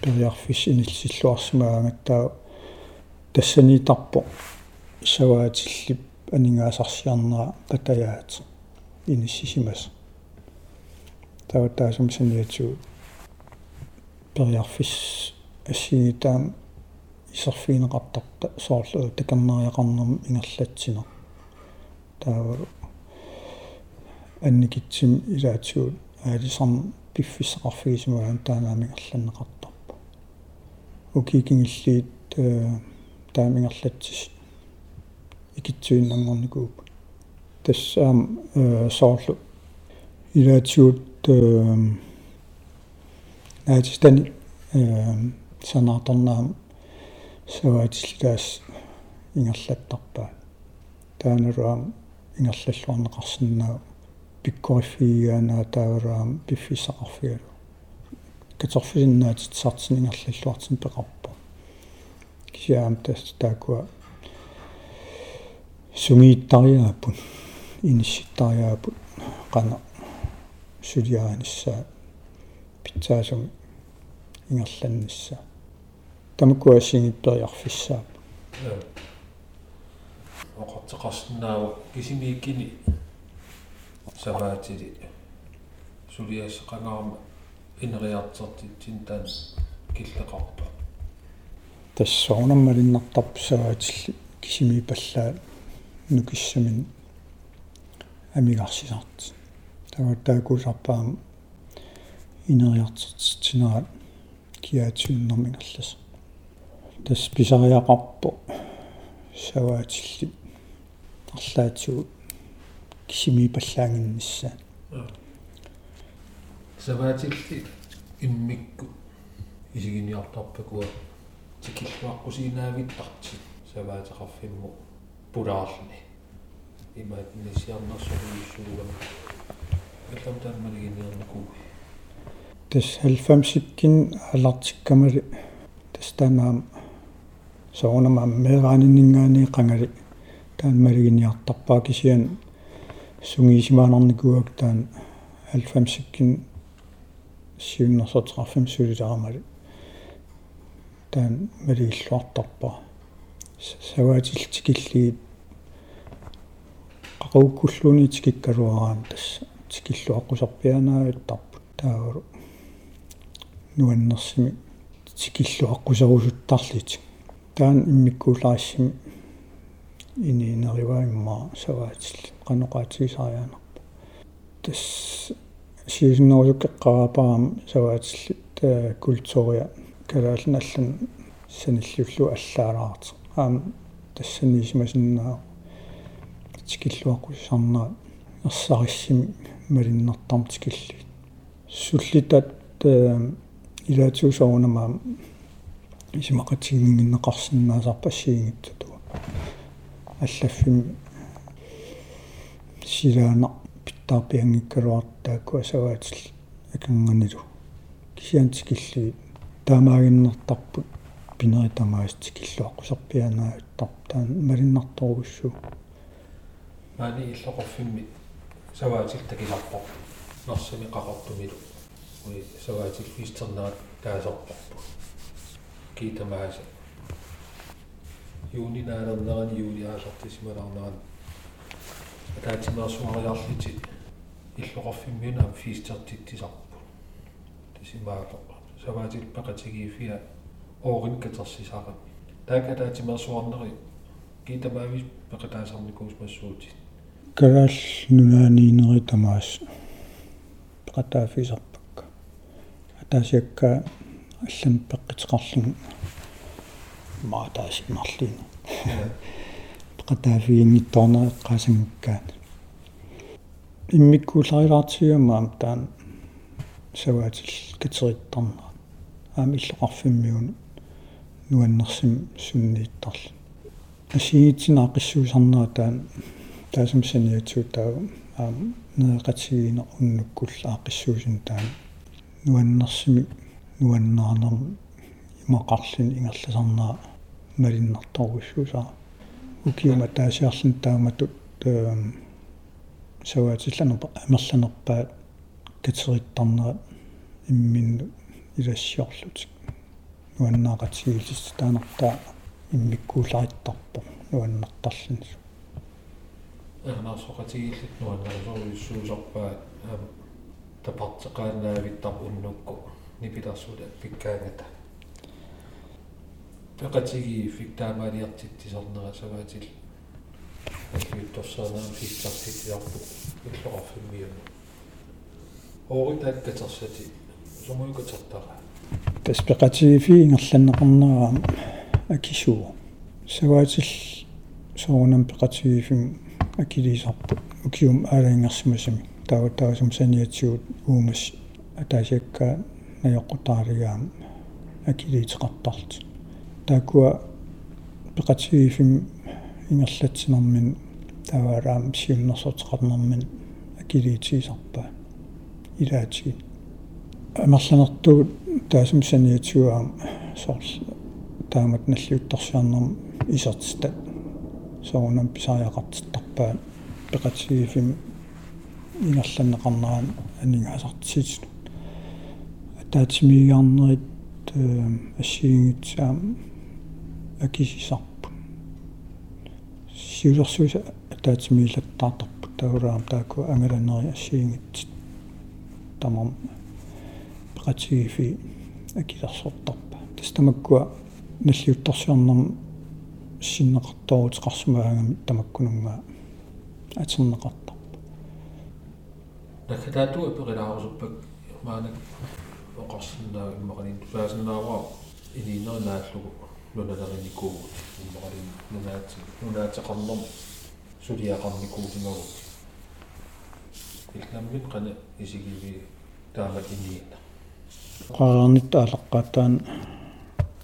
периарфис иниллиллуарсимагаангаттаа тассанитарпо саваатиллип анингаасарсиарнера патаяат иниссисимас тавтаасум саниатсуу периарфис ассигитаам исерфиинеқартарта соорлу такарнериақарнерм ингерлатсинер таава анникитсим илаатсуут аалисарн пиффисеқарфигисимагаан таанаамингерланнеқартарпа укикингиллиит таамингерлатсис икитсуиннангорникууп тассаам соорлу илаатсуут аатистани санааторнаам саваатиллаас ингерлаттарпаа таанаруам ингерллуарнеқарсинаа пиккориффигиаанаа таавараам пиффисақарфигалу каторфисиннаатит сартин ингерллуартин пеқарпа кисиаам тас таакуа сунгииттариааппут инисситтариааппут қана сулиааниссаа питсаасум ингерланнissaа тамаккуассигиппериарфиссаап оқартеқарсинаава кисимииккини саваатили сулиассеқангаарма инериартертитсин таан киллеқарпа тассоорнаммалиннартарпу саваатилли кисимипаллаа нукиссамин амигарсисарт таваттаакуусарпаам инериартертитсинерат киаатсуиннэрмингерлас тас писариақарпо саваатилли арлаатсуу кисими паллаангиннссаа саваатилли иммикку. Исигиниартарпакуа тикиллуаққусинаавиттарти саваатеқарфимму пулаарлни имаат нисиарнерсуруиссуугам иллам тааммалигиниарнакуу тас 90-кин алартиккамали тас таамаам соонамаам меерааниnnгаани қангали. Тааммалигиниартарпаа кисиан сунгиисимаанарникуак таан 90-кин сиуннерсотеқарфим сулиларамали таан малигиллуартарпаа саваатилтикиллиит qaqukkulluuni tikikkaluaraam tassa tikilluaqqusarpianaavittарпут таавару нуаннерсими tikilluaqqusarusuttarlit таан иммиккуулаассими иниинериваиммаа саваатилли qaноqaатигисариаанерпа тас сиисиннерусуккеққарапаам саваатилли таа культуурия калаалналлан саниллуллу аллаалаарт аам тассанисимасиннаа тикиллуаққусарнаа ерсариссими малиннартарм тикиллит суллитат илаатсуусоорунамаа исимақатигингиннеқарсинаасарпассиингитту аллаффим силаана питтаарпиангиккалуартаакку асаваатил аканганилу кисиантикиллуи таамаагиннертарпут пинеритамаасти киллуаққусарпианаааттар таан малиннарторуссу маани иллоқорфимми саваатил такисарпо норсами қақортумилу уи саваатил фистернерат таасарпарпу китамааса юунинаалернерани юулиаасартисималарнеран таатимерсуариарлити иллоқорфиммиуна фистертиттисарпу тисимаалоқ саваатил пақатигиифиа оорин катерсисаақат таaka таатимерсуарнери китамаавис пеқатаасарникуус массуути карал нунаанинери тамаас пеқатаафисарпакка атаасиакка аллам пеққитеқарлун маатаасимарлин пеқатаафиингитторнер эққаасангаккаат иммиккууларилаартиамаам таан саваатил катериттарна аами иллоқарфиммиун нуаннерсим суннииттарла асигитсинаа қиссуусарнаа таан таасам саниатсуу таа аам неэқатсигиина уннуккулла аақиссуусин таан нуаннерсими нуаннаарнер имақарлин ингерласарнаа малиннарторуссуусаа укиума таасиарлун тааматут саваатилланерпа амерланерпаат катериттарнерат имминну илассиорлутик нуаннаақатсигилис таанартаа иммиккуулариттарпо нуаннартарлун эрнарсоқатигиллит нуаннерсоруиссуусарпаа аама тапартеқаанаавиттар уннукку нипиларсула пиккаангата пеқатиги фиктаамаалиартиттисарнера саваатил аллиутторсаанаам фиттартиттиарпу иллоқарфиммиуна ооритааккатерсати сумуйкатертара таспеқатигифи ингерланнеқарнераам акисуу саваатил соонам пеқатигифим акилисарпут укиум аалаингерсимасами таа таасум саниатсуут уумас атаасиакка наёққутаалигаам акилиитеқартарт таакуа пеқатигифим ингерлатсинэрмин тавараам сиуннерсотеқарнэрмин акилиитигисарпаа илаатиги амерланертугут таасум саниатсуаам сорл таамат наллиутторсиарнерм исертстат соонам писариақартиттарпаа пеқатигифим ингерланнеқарнерaan анигаасартисит атаатимигиарнерит ассиингитсаам акисисарпу сиулерсуиса атаатимиилаттаартарпу таураам тааку ангаланери ассиингитсит тамам пеқатигифи акилерсортарпа тастамаккуа наллиутторсиарнерм синнеқарторутеқарсумаагами тамаккунунгаа атернеқартарпа накатаату эперилаарусуппак маанак оқарсиннаа иммақалин тусаасиннааваа илинернааллугу нуналерникуу иммақалин нунаати нунаатеқарнерм сулиақарникуутингагу илнаммит қана исигиви таамат иниина qaarnit алаққатаан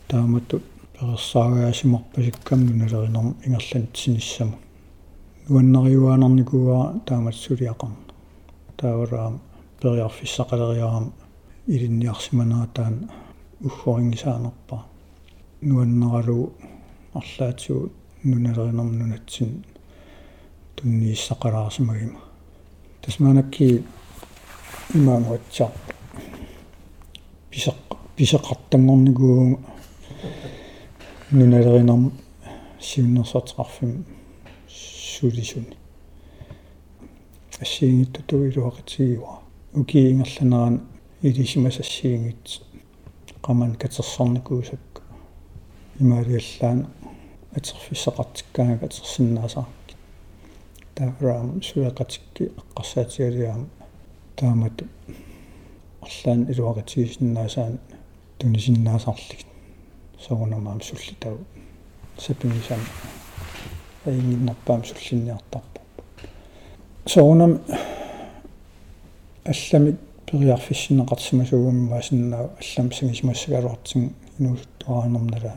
тааматут персаагаасимарпасиккам нуналеринерм ингерлан синиссама нуаннериуаанерникуа таамат сулиақарна таавараам периарфиссақалериарам илинниарсиманаа таан уггорингисаанерпаа нуаннералу арлаатсуу нуналеринерм нунатсин туннииссақалаарсимагима тасмаанакки имаамуатсаа писеқ писеқартангорникуу нуналеринерм сиуннерсатеқарфим сулисуни ассиингитту илуақатигиуа уки ингерланеран илисимас имаалиаллаан атерфиссақартиккаага атерсиннаасаарки таавраам суяқатикки эққарсаатигалиаам таамат арлаан илуақатигисиннаасаан тунисиннаасарлик согунамаам суллитау. Сапимисам аингиннарпаам суллинниартарпа. Соонам алламик периарфиссинеқарсимасуугуммаасиннаа аллам сангисмассагалуартин инуусуттуаанерналаа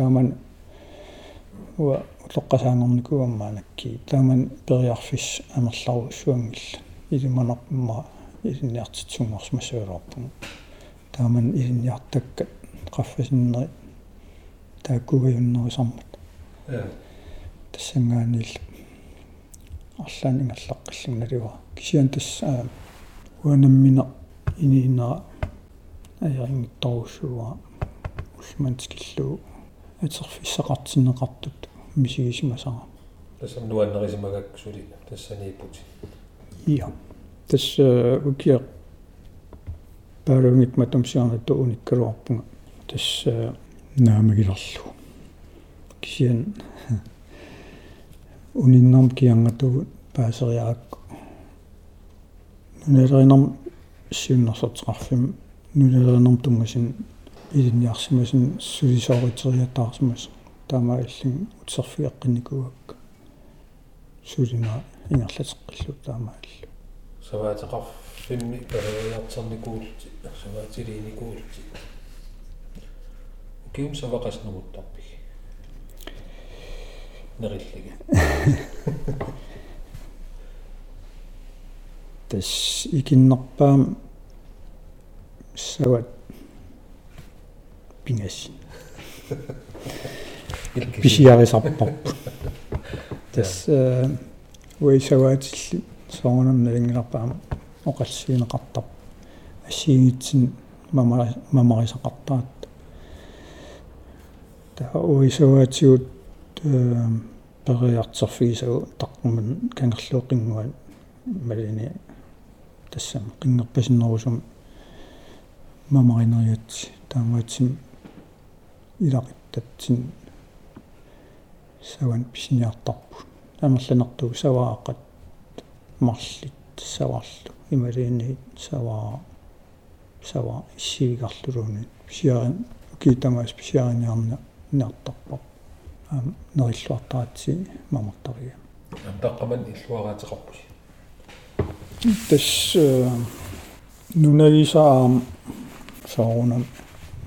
тааман уа улоққасаангорникуаммаанакки тааман периарфис амерлару суангилла илиманарпумма илинниартитсунгорсмассагалуарпун тааман илинниартакка qaffasinneri я тассангаанил арлаан ингерлаққиллуналуа кисиан тасса уанаммина иниинера аярингитторуссуа улмантикиллу атерфиссақартиннеқартут мисигисимасара тассам нуаннерисимагак сули. Тассанииппути иа. Тасса укиа паарунгит матумсиарнату униккалуарпунга тасса наамагиларлу кисиан униннарм киангатугут паасериаакку нунелеринарм сиуннерсортеқарфим нунелеринарм тунгасин илинниарсимасин сулисооритериатаарсимас таамааллин утсерфиэққинникуакка сулина ингерлатеққиллу таамааллу саваатеқарфимми периартерникуулти саваатилиникуулти киум савақаснамуттарпи? Нериллига *laughs* тас икиннерпаам сават пингас *laughs* писиарисарпарпу тас уисаваатилли соонам налингиларпаама оқалсиинеқартар ассиигитсин мама мамарисақартаат. Таа уисаваатиут периартерфигисагу таққуман кангерлуоқингуан малини тассам қингерпасиннерусум мамаринериат таамаатсин илақиттатсин саван писниартарпу. Амерланерту саваақат марлит саварлу ималиини саваа сава исигарлулууни писиарин китамаас писиариниарна неартарпар ам нериллуартаатси мамартариа таққаман иллуараатеқарпус тас нунагисаам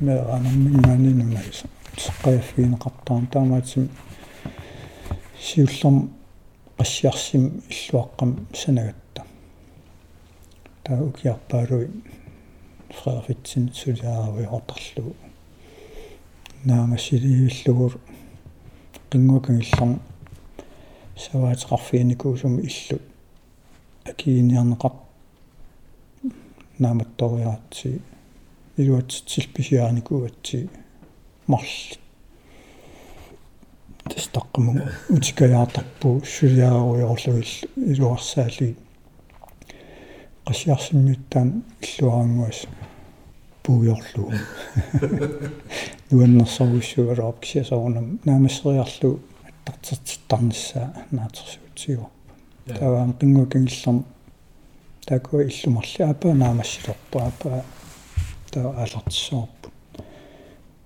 саунам меранаммингаани нунагиса сеққаяффиинеқартаан таамаатсим сиуллерм qassiarsim illuaqqam sanagatta taa ukiarpaalui Frederiksen suliaaruи hortarlu наамассилииллугур qinguakangillarm саваатеқарфииникуусуми иллу. Акииниарнеқар нааматториаатси илуатситсил писиааникуатси марли тастаққаму утикаяартарпу сулиааруйорлуил илуарсаали qassiarsimmiuttaam иллуаангуас пууйорлу нуаннерсоруссугалаап кисиасорунам наамассериарлу аттартертиттарниссаа наатерсуутсигуарпа таваам qinguakangillarm таакуа иллумарли апа наамассилерпа апа таа аалартиссоорпу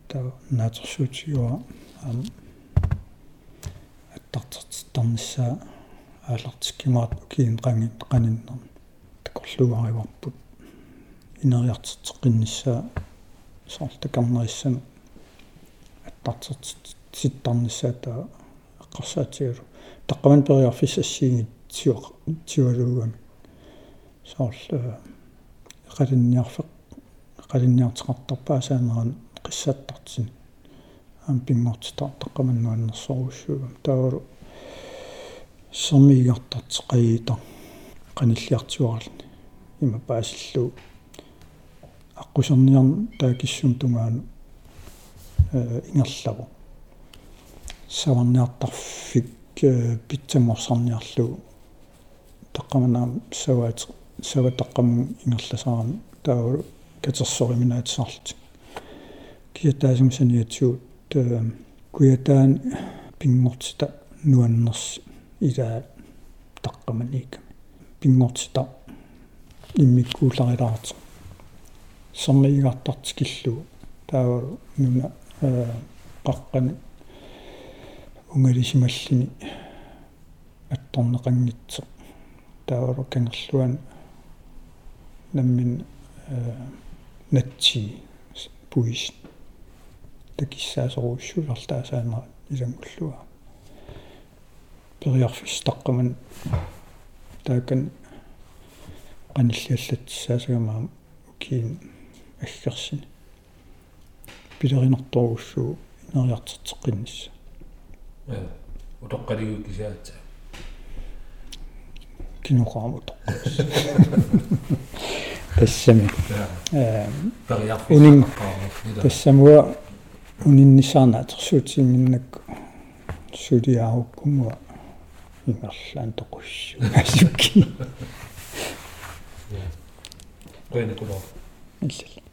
таа наатерсуутсигуа ам. Аттартертиттарниссаа аалартиккимаат киин qangin qaninnern такорлугариварпут инериартертеққиннссаа саартакарнериссана аттартертиттарниссаа таа эққарсаатигалу таққаман периарфиссассиингит тиуақ тиуалуугами саорл қалинниарфеқ саанеран қиссааттартин аам пингортитар таққаманнуаннерсоруссуугам таавалу сэрмигартартеқаиита qanilliartuaralni има паасиллу аққусерниарн таакиссум тунгаanu э ингерлаву саварниартарфик питсаморсарниарлу таққаманаам саваат сава таққамун ингерласаарам тааву катерсориминаатсаарти киатаасумсаниатсуут куятаан пингортита нуаннерс илаа таққаманик пингортита иммиккууларилаарти сэрмигартартикиллу таавалу нуна қаққани унгалисималлини атторнеқангитсеқ таавалу кангерлуан наммин натси puis такиссаасоруussуларлаасаанера иламуллуа периарфис таққаман таакан qanilliallatissaasagamаа укиин аггерсини пилеринерторуссуу инериартертеққиннисса я утоққалигу кисаатса. Киноқаамут *laughs* тассами я периарфис унин таққаамут тассамуа униннисаарнаатерсуутингиннак сулиааруккумуа ингерлаан тоқуссу асукки тоина кулоо иллал